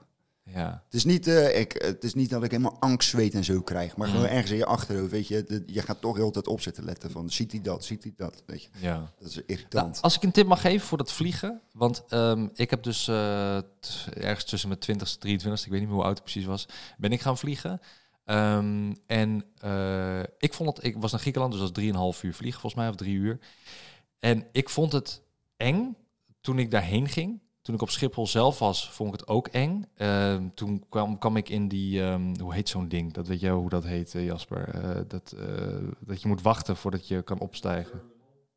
Ja. Het is, niet, eh, ik, het is niet dat ik helemaal angst, zweet en zo krijg. Maar Mm. gewoon ergens in je achterhoofd, weet je. de- je gaat toch heel de tijd op zitten letten van, ziet hij dat, ziet hij dat, weet je. ja. Dat is Nou, irritant. als ik een tip mag geven voor dat vliegen. Want ehm, ik heb dus eh, ergens tussen mijn 20ste en 23ste, ik weet niet meer hoe oud ik precies was, ben ik gaan vliegen. Ehm, en eh, ik vond het, ik was naar Griekenland, dus dat was 3,5 uur vliegen volgens mij, of drie uur. En ik vond het eng toen ik daarheen ging. Toen ik op Schiphol zelf was, vond ik het ook eng. Ehm, toen kwam, ik in die, ehm, hoe heet zo'n ding? Dat weet jij hoe dat heet, eh, Jasper? Eh, dat, eh, dat je moet wachten voordat je kan opstijgen.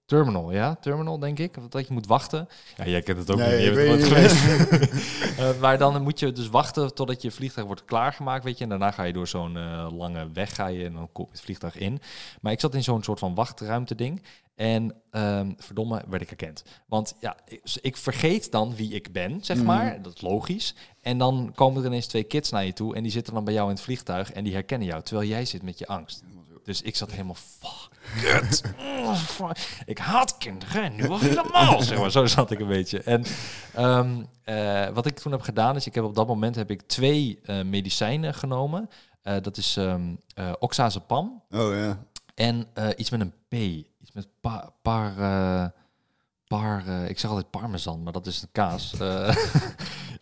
Terminal, ja? Terminal, denk ik. Dat je moet wachten. Ja, jij kent het ook Nee, niet. Je bent geweest. Eh, maar dan moet je dus wachten totdat je vliegtuig wordt klaargemaakt, weet je. En daarna ga je door zo'n eh, lange weg ga je en dan komt het vliegtuig in. Maar ik zat in zo'n soort van wachtruimte ding. En ehm, verdomme, werd ik herkend. Want ja, ik, vergeet dan wie ik ben, zeg Mhm. maar. Dat is logisch. En dan komen er ineens twee kids naar je toe en die zitten dan bij jou in het vliegtuig en die herkennen jou, terwijl jij zit met je angst. Dus ik zat helemaal, fuck, kut. Fuck. Ik haat kinderen en nu al helemaal, zeg maar. Zo zat ik een beetje. En ehm, eh, wat ik toen heb gedaan is, ik heb op dat moment heb ik twee eh, medicijnen genomen. Eh, dat is eh, oxazepam Oh ja. en iets met een P. Iets met pa, par... par ik zeg altijd parmesan, maar dat is een kaas.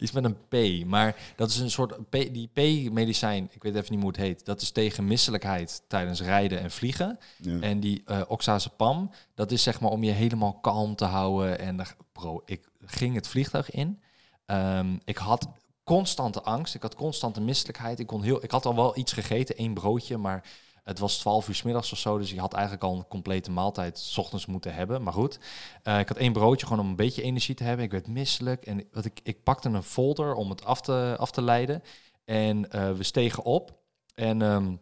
Iets met een P. Maar dat is een soort... P, die P-medicijn, ik weet even niet hoe het heet. Dat is tegen misselijkheid tijdens rijden en vliegen. ja. En die eh oxazepam, dat is zeg maar om je helemaal kalm te houden. En daar- bro, ik ging het vliegtuig in. Ehm, ik had constante angst. Ik had constante misselijkheid. Ik, kon heel, ik had al wel iets gegeten, één broodje, maar het was 12 uur 's middags of zo. Dus ik had eigenlijk al een complete maaltijd 's ochtends moeten hebben. Maar goed, eh, ik had één broodje gewoon om een beetje energie te hebben. Ik werd misselijk en wat ik, ik pakte een folder om het af te, af te leiden. En eh, we stegen op. En ehm,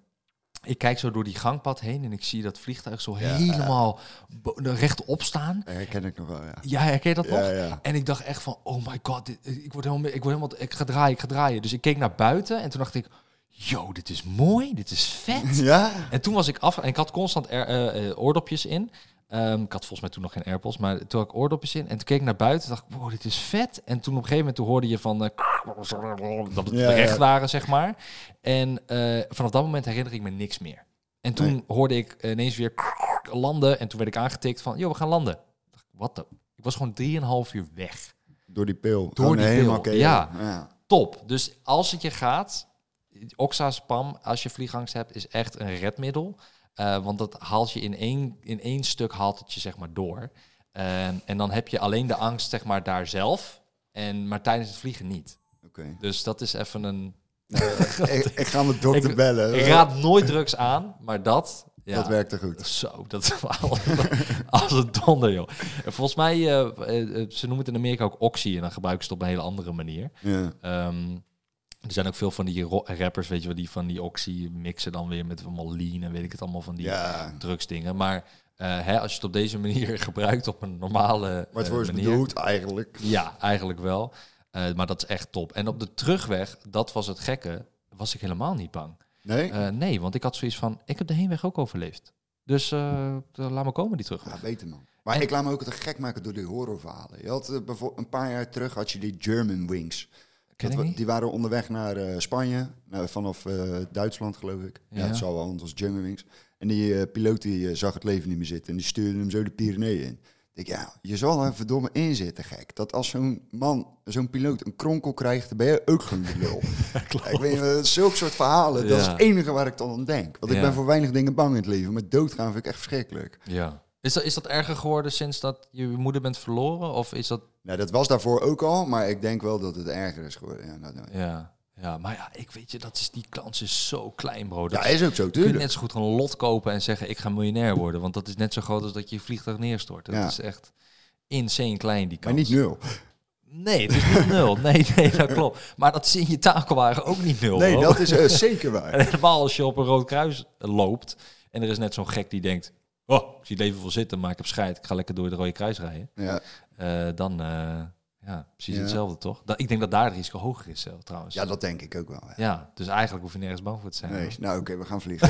ik kijk zo door die gangpad heen en ik zie dat vliegtuig zo Ja. helemaal bo- rechtop staan. Herken ik nog wel, ja. Ja, herken je dat nog? Ja, ja. En ik dacht echt van, oh my god, dit, ik word helemaal, ik word helemaal, ik ga draaien, ik ga draaien. Dus ik keek naar buiten en toen dacht ik, yo, dit is mooi, dit is vet. Ja? En toen was ik af en ik had constant er, eh, eh, oordopjes in. Ehm, ik had volgens mij toen nog geen AirPods, maar toen had ik oordopjes in. En toen keek ik naar buiten dacht ik, wow, dit is vet. En toen op een gegeven moment toen hoorde je van eh, dat we Ja, terecht ja. waren, zeg maar. En vanaf dat moment herinner ik me niks meer. En toen Nee. hoorde ik ineens weer landen. En toen werd ik aangetikt van, joh, we gaan landen. Wat de? Ik was gewoon 3,5 uur weg. Door die pil. Door die pil, ja. Top. Dus als het je gaat, oxazepam, als je vliegangst hebt, is echt een redmiddel. Eh, want dat haalt je in één, in één stuk haalt het je zeg maar door. En, en dan heb je alleen de angst zeg maar daar zelf. En, maar tijdens het vliegen niet. Oké. Dus dat is even een... ik, ik ga mijn dokter Ik- bellen. Ik raad nooit drugs aan, maar dat... Ja, Dat werkte goed. Zo, dat is als een donder, joh. En volgens mij, eh, eh, ze noemen het in Amerika ook oxy. En dan gebruiken ze het op een hele andere manier. Ja. Ehm, er zijn ook veel van die rappers, weet je wel, die van die oxy mixen dan weer met allemaal lean en weet ik het allemaal van die ja. drugsdingen. Maar eh, hè, als je het op deze manier gebruikt, op een normale voor is manier. bedoeld eigenlijk? Ja, eigenlijk wel. Eh, maar dat is echt top. En op de terugweg, dat was het gekke, was ik helemaal niet bang. Nee? Nee, want ik had zoiets van, ik heb de heenweg ook overleefd. Dus laat me komen die terugweg. Ja, beter man. Maar En- ik laat me ook altijd gek maken door die horrorverhalen. Je had bijvoorbeeld een paar jaar terug had je die German Wings. Ken Dat die waren onderweg naar eh, Spanje, nou, vanaf eh, Duitsland geloof ik. Ja. Het zal wel, want het was German Wings. En die eh, piloot die zag het leven niet meer zitten en die stuurde hem zo de Pyreneeën in. Ik denk, ja, je zal er verdomme in zitten, gek. Dat als zo'n man, zo'n piloot, een kronkel krijgt, dan ben je ook gewoon de lul. Ik weet niet, zulke soort verhalen, dat is het enige waar ik dan aan denk. Want ik ben voor weinig dingen bang in het leven, maar doodgaan vind ik echt verschrikkelijk. Ja. Is dat, is dat erger geworden sinds dat je moeder bent verloren? Of is dat... Nou, dat was daarvoor ook al, maar ik denk wel dat het erger is geworden. Ja, nou, nou. Ja, ja maar ja, ik weet je, dat is, die kans is zo klein, bro. Dat ja is ook zo, kun je tuurlijk. net zo goed een lot kopen en zeggen, ik ga miljonair worden. Want dat is net zo groot als dat je je vliegtuig neerstort. Dat Ja. is echt insane klein, die Maar kans. niet nul. Nee, het is niet nul. Nee, nee, dat klopt. Maar dat is in je takelwagen ook niet nul. Nee, dat is eh, zeker waar. En helemaal als je op een rood kruis loopt en er is net zo'n gek die denkt, oh, ik zie het leven wel zitten, maar ik heb scheid, ik ga lekker door de rode kruis rijden. Ja, Eh, dan, eh, Ja, precies Ja. hetzelfde, toch? Dat, ik denk dat daar het risico hoger is, zelf, trouwens. Ja, dat denk ik ook wel. Ja. Ja, dus eigenlijk hoef je nergens bang voor te zijn. Nee, nou oké, we gaan vliegen.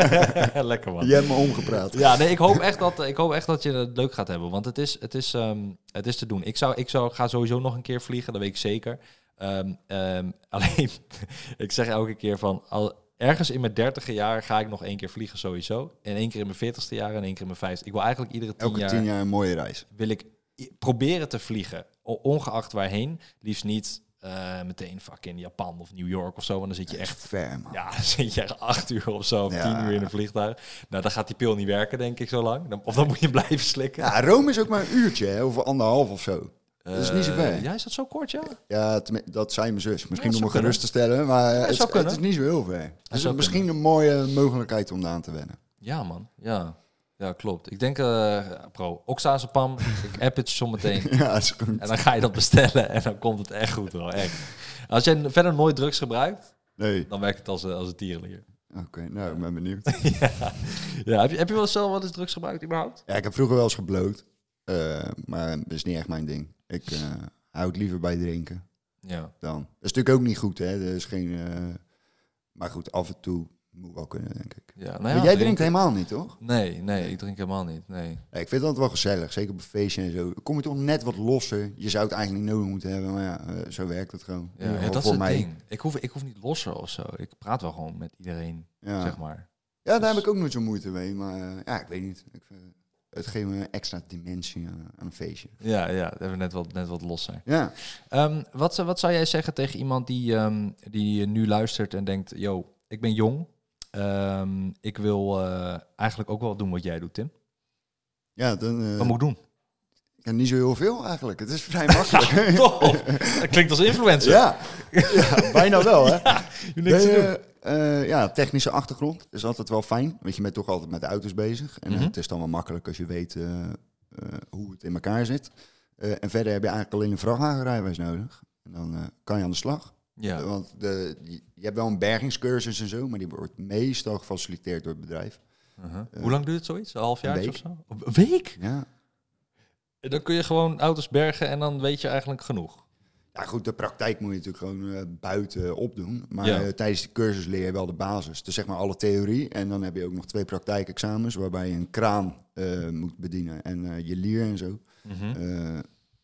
Lekker man. Je hebt me omgepraat. Ja, nee, ik hoop echt dat, ik hoop echt dat je het leuk gaat hebben. Want het is, het is, ehm, het is te doen. Ik, zou, ik zou, ga sowieso nog een keer vliegen, dat weet ik zeker. Ehm, ehm, alleen, ik zeg elke keer van... Al, ergens in mijn dertige jaar ga ik nog één keer vliegen sowieso. En één keer in mijn veertigste jaar en één keer in mijn vijftigste. Ik wil eigenlijk iedere tien Elke jaar... tien jaar een mooie reis. wil ik proberen te vliegen. Ongeacht waarheen. Liefst niet eh, meteen fucking Japan of New York of zo. Want dan zit je Echt echt... ver, man. Ja, dan zit je echt acht uur of zo, of Ja. tien uur in een vliegtuig. Nou, dan gaat die pil niet werken, denk ik, zo lang. Dan, of dan moet je blijven slikken. Ja, Rome is ook maar een uurtje, hè, of anderhalf of zo. Dat is niet zo ver. Eh, ja, is dat zo kort, ja? Ja, dat zei mijn zus. Misschien om me gerust te stellen, maar het, het is niet zo heel ver. Het is zou misschien een mooie mogelijkheid om aan te wennen. Ja, man. Ja, ja klopt. Ik denk, eh pro, oxazepam, ik app het zometeen. Ja, is goed. En dan ga je dat bestellen en dan komt het echt goed wel, echt. Als jij verder nooit drugs gebruikt, Nee, dan werkt het als, een- als een tierenlier. oké, nou, ik ben benieuwd. Ja, heb je, heb je wel zelf wat eens drugs gebruikt überhaupt? Ja, ik heb vroeger wel eens gebloot, eh, maar dat is niet echt mijn ding. Ik eh, hou het liever bij drinken Ja. dan. Dat is natuurlijk ook niet goed, hè. Er is geen... eh, maar goed, af en toe moet wel kunnen, denk ik. ja, nou maar ja, jij drinken- drinkt helemaal niet, toch? Nee, nee, ik drink helemaal niet. Nee. Ja, ik vind dat wel gezellig, zeker op een feestje en zo. Kom je toch net wat losser. Je zou het eigenlijk niet nodig moeten hebben, maar ja, eh, zo werkt het gewoon. Ja, dat is voor het mij. ding. Ik hoef, ik hoef niet losser of zo. Ik praat wel gewoon met iedereen, Ja. zeg maar. Ja, daar Dus- heb ik ook nooit zo moeite mee. Maar ja, ik weet niet. Ik, vind- het geeft me een extra dimensie aan, een feestje. Ja, ja, dat hebben we net wat, net wat losser. Ja, Ehm, wat, wat zou jij zeggen tegen iemand die, ehm, die nu luistert en denkt... Yo, ik ben jong. Ehm, ik wil eh, eigenlijk ook wel doen wat jij doet, Tim. ja dan eh, Wat moet ik doen? Ja, niet zo heel veel eigenlijk. Het is vrij makkelijk. Tof! Dat klinkt als influencer. ja. ja, bijna wel hè. Je niks te Nee, doen. eh, eh, ja, technische achtergrond is altijd wel fijn. Want je bent toch altijd met de auto's bezig. En Mhm. het is dan wel makkelijk als je weet eh, hoe het in elkaar zit. En verder heb je eigenlijk alleen een vrachtwagenrijbewijs nodig. En dan kan je aan de slag. Ja, Want de, je je hebt wel een bergingscursus en zo, maar die wordt meestal gefaciliteerd door het bedrijf. uh-huh. Hoe lang duurt het zoiets? Een half jaar of zo? Een week? Ja. Dan kun je gewoon auto's bergen en dan weet je eigenlijk genoeg. Ja, goed, de praktijk moet je natuurlijk gewoon eh, buiten opdoen. Maar Ja. eh, tijdens die cursus leer je wel de basis. Dus zeg maar alle theorie. En dan heb je ook nog twee praktijkexamens waarbij je een kraan eh, moet bedienen en je lier en zo. Eh,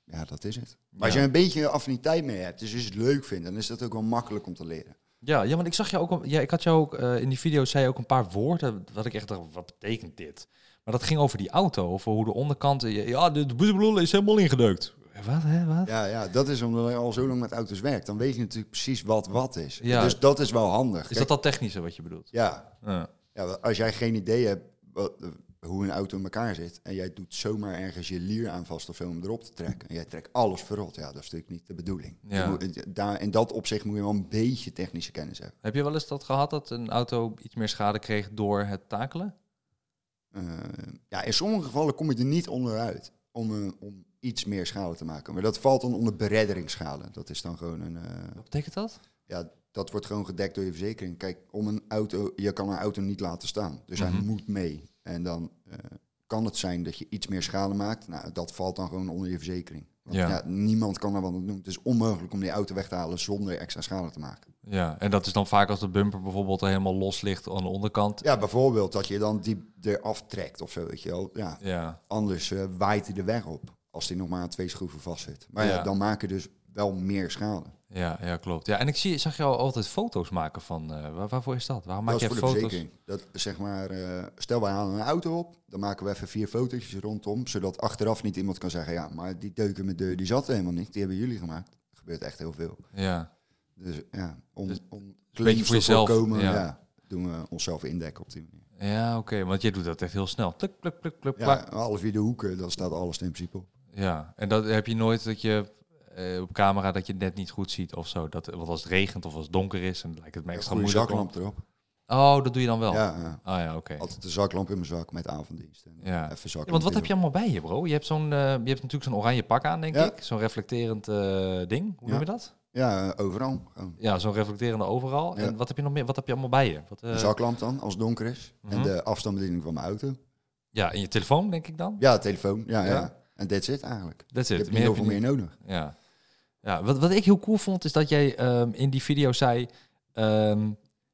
ja, dat is het. Maar als je een beetje affiniteit mee hebt, dus als je het leuk vindt, dan is dat ook wel makkelijk om te leren. Ja, ja, want ik zag jou ook, ja, ik had jou ook in die video zei je ook een paar woorden wat ik echt dacht, wat betekent dit? Maar dat ging over die auto, over hoe de onderkant, ja, de, boezebeloel is helemaal ingedeukt. Wat, hè, wat? Ja, ja, dat is omdat je al zo lang met auto's werkt. Dan weet je natuurlijk precies wat wat is. Ja. Dus dat is wel handig. Is Kijk, dat dat technische wat je bedoelt? Ja, Ja. Ja, als jij geen idee hebt wat, hoe een auto in elkaar zit en jij doet zomaar ergens je lier aan vast of zo om erop te trekken en jij trekt alles verrot, ja, dat is natuurlijk niet de bedoeling. Ja. Moet- daar, in dat opzicht moet je wel een beetje technische kennis hebben. Heb je wel eens dat gehad dat een auto iets meer schade kreeg door het takelen? Eh, ja, in sommige gevallen kom je er niet onderuit om, om iets meer schade te maken. Maar dat valt dan onder beredderingsschade. Dat is dan gewoon een... eh, Wat betekent dat? ja, dat wordt gewoon gedekt door je verzekering. Kijk, om een auto, je kan een auto niet laten staan. Dus hij Mhm. moet mee. En dan eh, kan het zijn dat je iets meer schade maakt. Nou, dat valt dan gewoon onder je verzekering. Ja. ja. niemand kan er wat aan doen. Het is onmogelijk om die auto weg te halen zonder extra schade te maken. Ja, en dat is dan vaak als de bumper bijvoorbeeld helemaal los ligt aan de onderkant. Ja, bijvoorbeeld dat je dan die eraf trekt of zo, weet je wel. Ja, Ja, anders eh, waait hij de weg op als hij nog maar aan twee schroeven vast zit. Maar ja. Ja. dan maak je dus wel meer schade. ja, ja, klopt. Ja, en ik zie, zag jou altijd foto's maken van, eh, waar, waarvoor is dat? Waarom maak dat je is voor de foto's? verzekering. Dat, zeg maar, eh, stel wij halen een auto op, dan maken we even vier fotootjes rondom, zodat achteraf niet iemand kan zeggen, ja, maar die deuken met deur, die zat er helemaal niet, die hebben jullie gemaakt. Er gebeurt echt heel veel. Ja, Dus ja, om, Dus om voor te jezelf, voorkomen, ja. ja. doen we onszelf indekken op die manier. ja oké, want jij doet dat echt heel snel. Pluk, pluk, pluk, pluk, Ja, half vier de hoeken, dan staat alles in principe op. Ja, en dat heb je nooit dat je eh, op camera dat je het net niet goed ziet of zo. Dat, want als het regent of als het donker is, dan lijkt het me extra goede moeilijk. zaklamp erop. Oh, dat doe je dan wel? Ja, ja. Ah ja, oké. altijd een zaklamp in mijn zak met avonddienst. En Ja. Even zaklamp Ja, want wat heb je allemaal bij je, bro? Je hebt, zo'n, eh, je hebt natuurlijk zo'n oranje pak aan, denk Ja. ik. Zo'n reflecterend eh, ding. Hoe Ja. noem je dat? Ja, overal. Gewoon. Ja, zo'n reflecterende overal. Ja. En wat heb je nog meer? Wat heb je allemaal bij je? Wat, Een zaklamp dan, als het donker is. Mhm. En de afstandsbediening van mijn auto. Ja, en je telefoon, denk ik dan? Ja, telefoon. Ja, ja. Ja. En that's it eigenlijk. That's Je it. hebt niet heel veel meer nodig. Ja. Ja wat, wat ik heel cool vond, is dat jij ehm, in die video zei... ehm,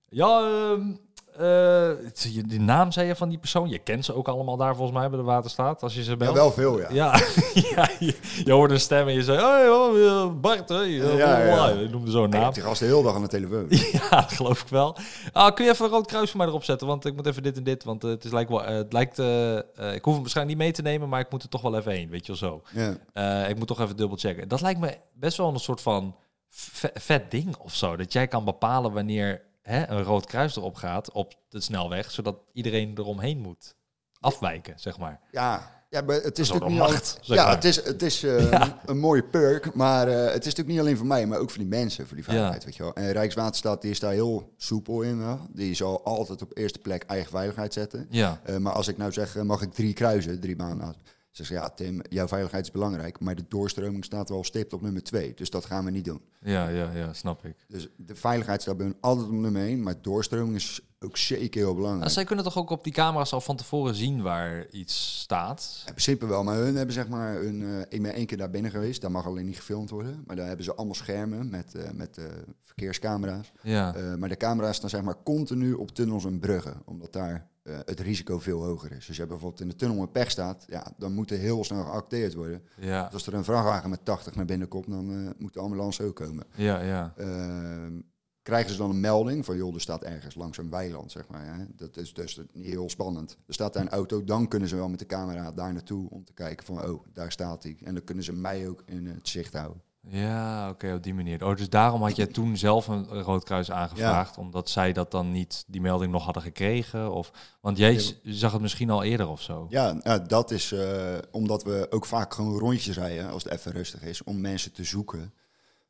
ja, ehm, eh, het- je- de naam zei je van die persoon. Je kent ze ook allemaal daar volgens mij bij de Waterstaat. Als je ze Ja, belt. wel veel, ja. Ja, ja je, je hoorde een stem en je zei... Hey, oh, eh, Bart, hè? Ja, Ja, ja. Je noemde zo'n Ik naam. die gast de hele dag aan de telefoon. Ja, dat geloof ik wel. Ah, kun je even een rood kruis voor mij erop zetten? Want ik moet even dit en dit. Want eh, het, is lijkt wel, eh, het lijkt... eh, eh, ik hoef hem waarschijnlijk niet mee te nemen, maar ik moet er toch wel even heen. Weet je wel zo. Ja. Eh, ik moet toch even dubbel checken. Dat lijkt me best wel een soort van ve- vet ding of zo. Dat jij kan bepalen wanneer hè, een rood kruis erop gaat op de snelweg, zodat iedereen eromheen moet afwijken, zeg maar. Ja, ja, maar het is natuurlijk niet macht, al- Ja, maar. het is, het is eh, Ja. een mooie perk, maar eh, het is natuurlijk niet alleen voor mij, maar ook voor die mensen, voor die veiligheid, weet je wel. En Rijkswaterstaat die is daar heel soepel in, die zal altijd op eerste plek eigen veiligheid zetten. Ja, Eh, maar als ik nou zeg, mag ik drie kruisen, drie maanden? Ze, ja Tim, jouw veiligheid is belangrijk, maar de doorstroming staat wel stipt op nummer twee, dus dat gaan we niet doen. ja, ja, ja, snap ik. Dus de veiligheid staat bij hun altijd op nummer één, maar doorstroming is ook zeker heel belangrijk. Nou, zij kunnen toch ook op die camera's al van tevoren zien waar iets staat? In principe wel, maar hun hebben zeg maar een. eh, ik ben één keer daar binnen geweest, daar mag alleen niet gefilmd worden. Maar daar hebben ze allemaal schermen met, eh, met eh, verkeerscamera's. Ja, maar de camera's staan zeg maar continu op tunnels en bruggen, omdat daar eh, het risico veel hoger is. Dus je bijvoorbeeld in de tunnel een pech staat, ja, dan moet er heel snel geacteerd worden. ja, Dus als er een vrachtwagen met 80 naar binnen komt, dan eh, moet de ambulance ook komen. ja, ja. Ehm, krijgen ze dan een melding van, joh, er staat ergens langs een weiland, zeg maar. Hè? Dat is dus niet heel spannend. Er staat daar een auto, dan kunnen ze wel met de camera daar naartoe om te kijken van, oh, daar staat hij. En dan kunnen ze mij ook in het zicht houden. Ja, oké, op die manier. Oh, dus daarom had jij toen zelf een rood kruis aangevraagd, omdat zij dat dan niet, die melding nog hadden gekregen? Of, want jij zag het misschien al eerder of zo. Ja, dat is eh, omdat we ook vaak gewoon rondjes rijden als het even rustig is, om mensen te zoeken.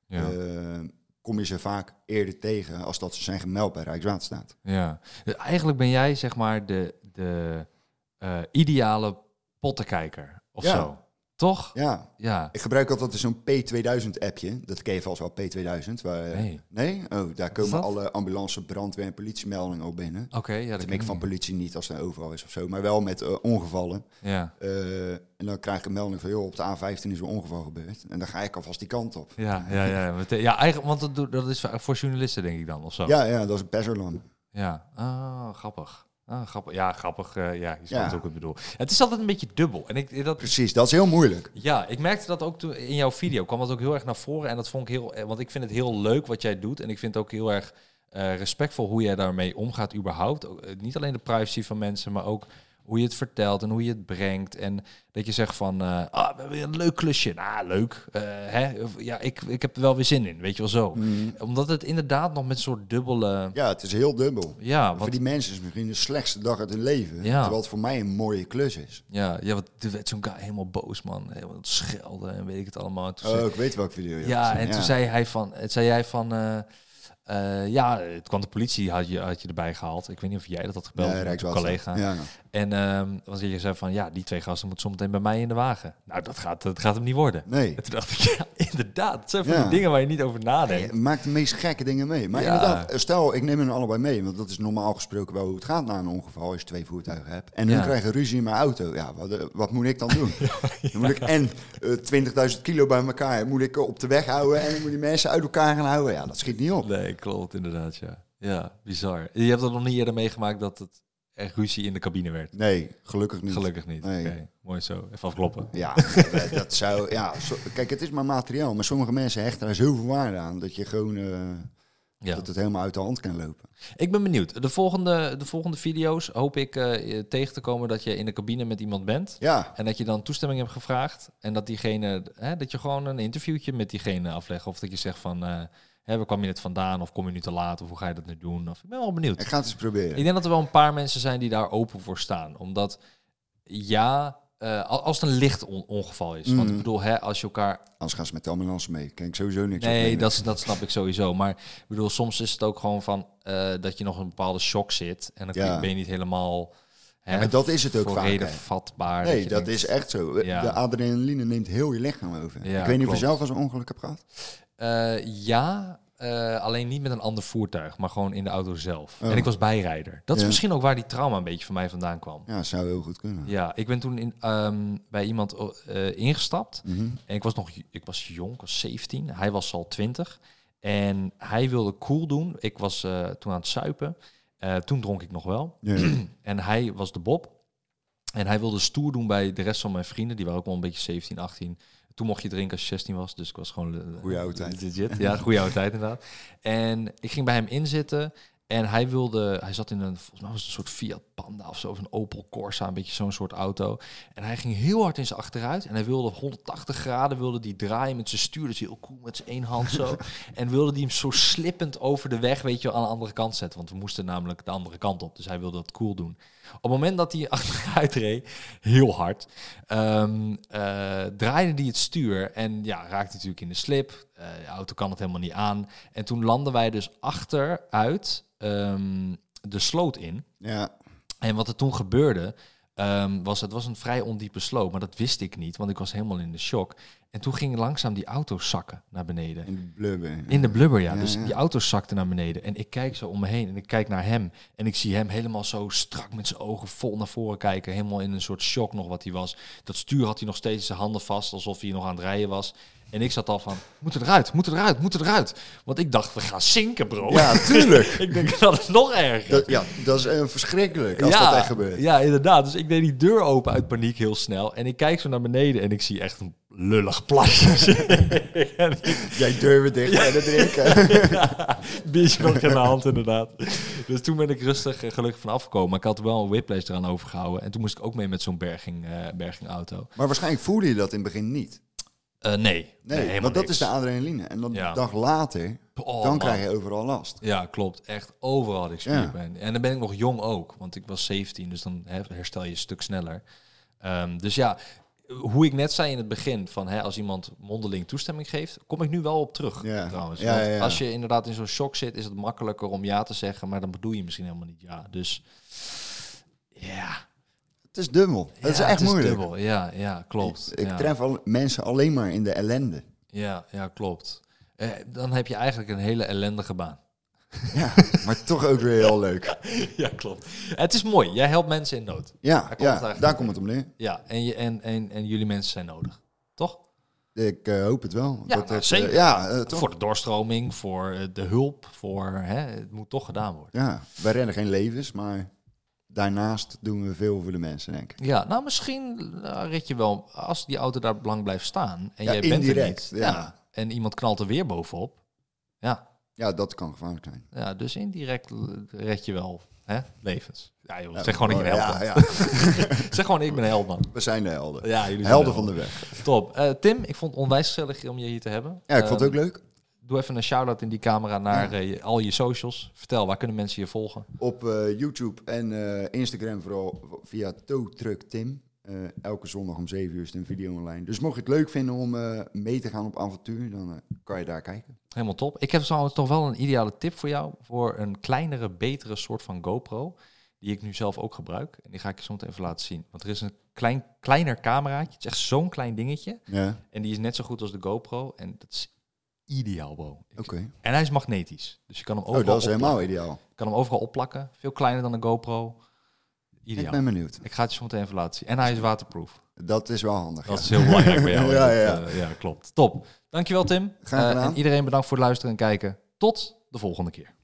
Ja. Eh, kom je ze vaak eerder tegen als dat ze zijn gemeld bij Rijkswaterstaat. ja. Dus eigenlijk ben jij zeg maar de, de eh, ideale pottenkijker of zo. Toch? Ja, Ja. ik gebruik altijd zo'n P2000-appje. Dat ken je vast wel, P2000. Waar, Nee. Nee? Oh, daar komen alle ambulance, brandweer en politiemeldingen op binnen. Oké, ja, dat Dat ken ik van politie niet als er overal is of zo, maar wel met eh, ongevallen. Ja. Eh, en dan krijg ik een melding van, joh, op de A15 is een ongeval gebeurd. En dan ga ik alvast die kant op. Ja, ja, ja. Ja, eigenlijk, want dat, dat is voor journalisten, denk ik dan, of zo. Ja, ja, dat is Bezerland. Ja, ah, grappig. Ah, grappig. Ja, grappig. eh, ja, je Ja. ook ik bedoel. Het is altijd een beetje dubbel. En ik, dat, Precies, dat is heel moeilijk. ja, ik merkte dat ook toen in jouw video. kwam dat ook heel erg naar voren. En dat vond ik heel... eh, Want ik vind het heel leuk wat jij doet. En ik vind het ook heel erg eh, respectvol hoe jij daarmee omgaat überhaupt. Ook, niet alleen de privacy van mensen, maar ook hoe je het vertelt en hoe je het brengt. En dat je zegt van, eh, ah, we hebben weer een leuk klusje. Nou, leuk. Eh, hè? Ja, ik, ik heb er wel weer zin in, weet je wel zo. Omdat het inderdaad nog met een soort dubbele... Ja, het is heel dubbel. Ja, Voor die mensen is het misschien de slechtste dag uit hun leven. Ja. Terwijl het voor mij een mooie klus is. ja, ja, want er werd zo'n guy helemaal boos, man. Helemaal het schelden en weet ik het allemaal. En toen Oh, zei- ik weet welke video je ja, en toen zei hij van, het zei jij van, eh, eh, ja, het kwam de politie, had je, had je erbij gehaald. Ik weet niet of jij dat had gebeld, een collega. Ja. En ehm want je zei van, ja, die twee gasten moeten zometeen bij mij in de wagen. Nou, dat gaat, dat gaat hem niet worden. Nee. En toen dacht ik, ja, inderdaad. Het zijn van Ja. die dingen waar je niet over nadenkt. Je maakt de meest gekke dingen mee. Maar inderdaad, stel, ik neem hen allebei mee. Want dat is normaal gesproken wel hoe het gaat na een ongeval als je twee voertuigen hebt. En hun Ja. krijgen ruzie in mijn auto. Ja, wat, eh, wat moet ik dan doen? Dan moet ik en eh, 20.000 kilo bij elkaar moet ik op de weg houden. En dan moet die mensen uit elkaar gaan houden. Ja, dat schiet niet op. Nee, klopt, inderdaad, ja. Ja, bizar. Je hebt dat nog niet eerder meegemaakt dat het echt ruzie in de cabine werd. Nee, gelukkig niet. Gelukkig niet. Nee. Mooi zo. Even afkloppen. Ja, dat- zou. Ja, zo- kijk, het is maar materiaal. Maar sommige mensen hechten daar zoveel waarde aan dat je gewoon. eh, Ja. dat het helemaal uit de hand kan lopen. Ik ben benieuwd. De volgende, de volgende video's hoop ik eh, tegen te komen dat je in de cabine met iemand bent. Ja, En dat je dan toestemming hebt gevraagd. En dat diegene, hè, dat je gewoon een interviewtje met diegene aflegt. Of dat je zegt van, eh hè, waar kwam je net vandaan? Of kom je nu te laat? Of hoe ga je dat nu doen? Of, ik ben wel benieuwd. ik ga het eens proberen. Ik denk dat er wel een paar mensen zijn die daar open voor staan. Omdat, ja, eh, al- als het een licht on- ongeval is. Want ik Mhm. bedoel, hè, als je elkaar Anders gaan ze met de ambulance mee. Kan ik sowieso niks Nee, dat, dat snap ik sowieso. Maar ik bedoel, soms is het ook gewoon van eh, dat je nog een bepaalde shock zit. En dan Ja. ben je niet helemaal. Hè, maar dat is het ook vaak, reden vatbaar. Nee, dat denkt, is echt zo. Ja. De adrenaline neemt heel je lichaam over. Ja, ik weet niet of je klopt. zelf als een ongeluk hebt gehad. Eh, ja, eh, alleen niet met een ander voertuig, maar gewoon in de auto zelf. Oh. En ik was bijrijder. Dat is Ja. misschien ook waar die trauma een beetje van mij vandaan kwam. Ja, zou heel goed kunnen. Ja, ik ben toen in, ehm, bij iemand eh, ingestapt. Mhm. En ik was nog ik was jong, ik was 17. Hij was al 20. En hij wilde cool doen. Ik was toen aan het suipen. Toen dronk ik nog wel. Ja. En hij was de Bob. En hij wilde stoer doen bij de rest van mijn vrienden. Die waren ook wel een beetje 17, 18. Toen mocht je drinken als je 16 was. Dus ik was gewoon... Goeie oude tijd. Legit. Ja, goede oude tijd inderdaad. En ik ging bij hem inzitten. En hij wilde... Hij zat in een... Volgens mij was het een soort Fiat Panda of zo. Of een Opel Corsa. Een beetje zo'n soort auto. En hij ging heel hard in zijn achteruit. En hij wilde 180 graden wilde die draaien met zijn stuur. Dus heel cool met zijn één hand zo. en wilde die hem zo slippend over de weg, weet je, aan de andere kant zetten. Want we moesten namelijk de andere kant op. Dus hij wilde dat cool doen. Op het moment dat hij achteruit reed, heel hard, ehm, eh, draaide hij het stuur. En ja, raakte natuurlijk in de slip. Eh, de auto kan het helemaal niet aan. En toen landden wij dus achteruit ehm, de sloot in. ja. En wat er toen gebeurde, ehm, was het was een vrij ondiepe sloot, maar dat wist ik niet, want ik was helemaal in de shock. En toen ging langzaam die auto zakken naar beneden. in de blubber. In de blubber, ja. Ja, Dus ja. die auto zakte naar beneden. En ik kijk zo om me heen en ik kijk naar hem. En ik zie hem helemaal zo strak met zijn ogen vol naar voren kijken. Helemaal in een soort shock nog wat hij was. Dat stuur had hij nog steeds in zijn handen vast, alsof hij nog aan het rijden was. En ik zat al van, moet eruit, moet eruit, moet eruit. Want ik dacht, we gaan zinken, bro. Ja, tuurlijk. ik denk, dat is nog erger. Dat, ja, dat is eh, verschrikkelijk als dat echt gebeurt. Ja, inderdaad. Dus ik deed die deur open uit paniek heel snel. En ik kijk zo naar beneden en ik zie echt een lullig plasje. Jij deuren dicht en het drinken. ja, biertje nog in de hand, inderdaad. Dus toen ben ik rustig en gelukkig van afgekomen. Maar ik had wel een whiplash eraan overgehouden. En toen moest ik ook mee met zo'n berging, eh, bergingauto. maar waarschijnlijk voelde je dat in het begin niet. Eh, nee, Nee, want dat niks. is de adrenaline. En dan Ja. de dag later, Oh, dan man. krijg je overal last. Ja, klopt. Echt overal had ik Ja. spierpijn. En dan ben ik nog jong ook. Want ik was 17, dus dan herstel je een stuk sneller. Ehm, dus ja, hoe ik net zei in het begin, van hè, als iemand mondeling toestemming geeft, kom ik nu wel op terug Ja. trouwens. Ja, ja, als je inderdaad in zo'n shock zit, is het makkelijker om ja te zeggen, maar dan bedoel je misschien helemaal niet ja. Dus ja, Het is dubbel. Het is echt het moeilijk. dubbel. Ja, ja, klopt. Ik ja. tref al mensen alleen maar in de ellende. Ja, ja, klopt. Eh, dan heb je eigenlijk een hele ellendige baan. Ja, maar toch ook weer heel leuk. ja, klopt. Het is mooi. Jij helpt mensen in nood. Ja, komt het ja daar komt het om neer. Ja, en, je, en, en, en jullie mensen zijn nodig. Toch? Ik eh, hoop het wel. Ja, dat nou, zeker. eh, ja, eh, toch. Voor de doorstroming, voor de hulp, voor hè, het moet toch gedaan worden. ja, wij redden geen levens, maar daarnaast doen we veel voor de mensen, denk ik. Ja, nou misschien red je wel, als die auto daar lang blijft staan en Ja, jij bent er niet, ja. en iemand knalt er weer bovenop. Ja, Ja, dat kan gevaarlijk zijn. ja dus indirect red je wel hè, levens. Ja joh, Ja, zeg gewoon ik ben oh, held. ja, ja. zeg gewoon ik ben held man. We zijn de helden. Ja, jullie zijn helden van helden. de weg. Top. Eh, Tim, ik vond het onwijs gezellig om je hier te hebben. Ja, ik vond het Ehm, ook leuk. Doe even een shout-out in die camera naar eh, al je socials. Vertel, waar kunnen mensen je volgen? Op eh, YouTube en Instagram vooral via Truck Tim. Eh, elke zondag om 7 uur is een video online. Dus mocht je het leuk vinden om eh, mee te gaan op avontuur, dan eh, kan je daar kijken. Helemaal top. Ik heb trouwens nog wel een ideale tip voor jou. Voor een kleinere, betere soort van GoPro. Die ik nu zelf ook gebruik. En die ga ik je zo meteen even laten zien. Want er is een klein, kleiner cameraatje. Het is echt zo'n klein dingetje. Ja, En die is net zo goed als de GoPro. En dat is ideaal, bro. Oké. En hij is magnetisch. Dus je kan hem overal, Oh, dat is helemaal opplakken. ideaal. Je kan hem overal opplakken. Veel kleiner dan een GoPro. Ideaal. Ik ben benieuwd. Ik ga het je zo meteen even laten zien. En hij is waterproof. Dat is wel handig. Dat ja. is heel belangrijk bij jou. Ja, Dat, ja. eh, ja, klopt. Top. Dankjewel Tim. Graag Eh, gedaan. en iedereen bedankt voor het luisteren en kijken. Tot de volgende keer.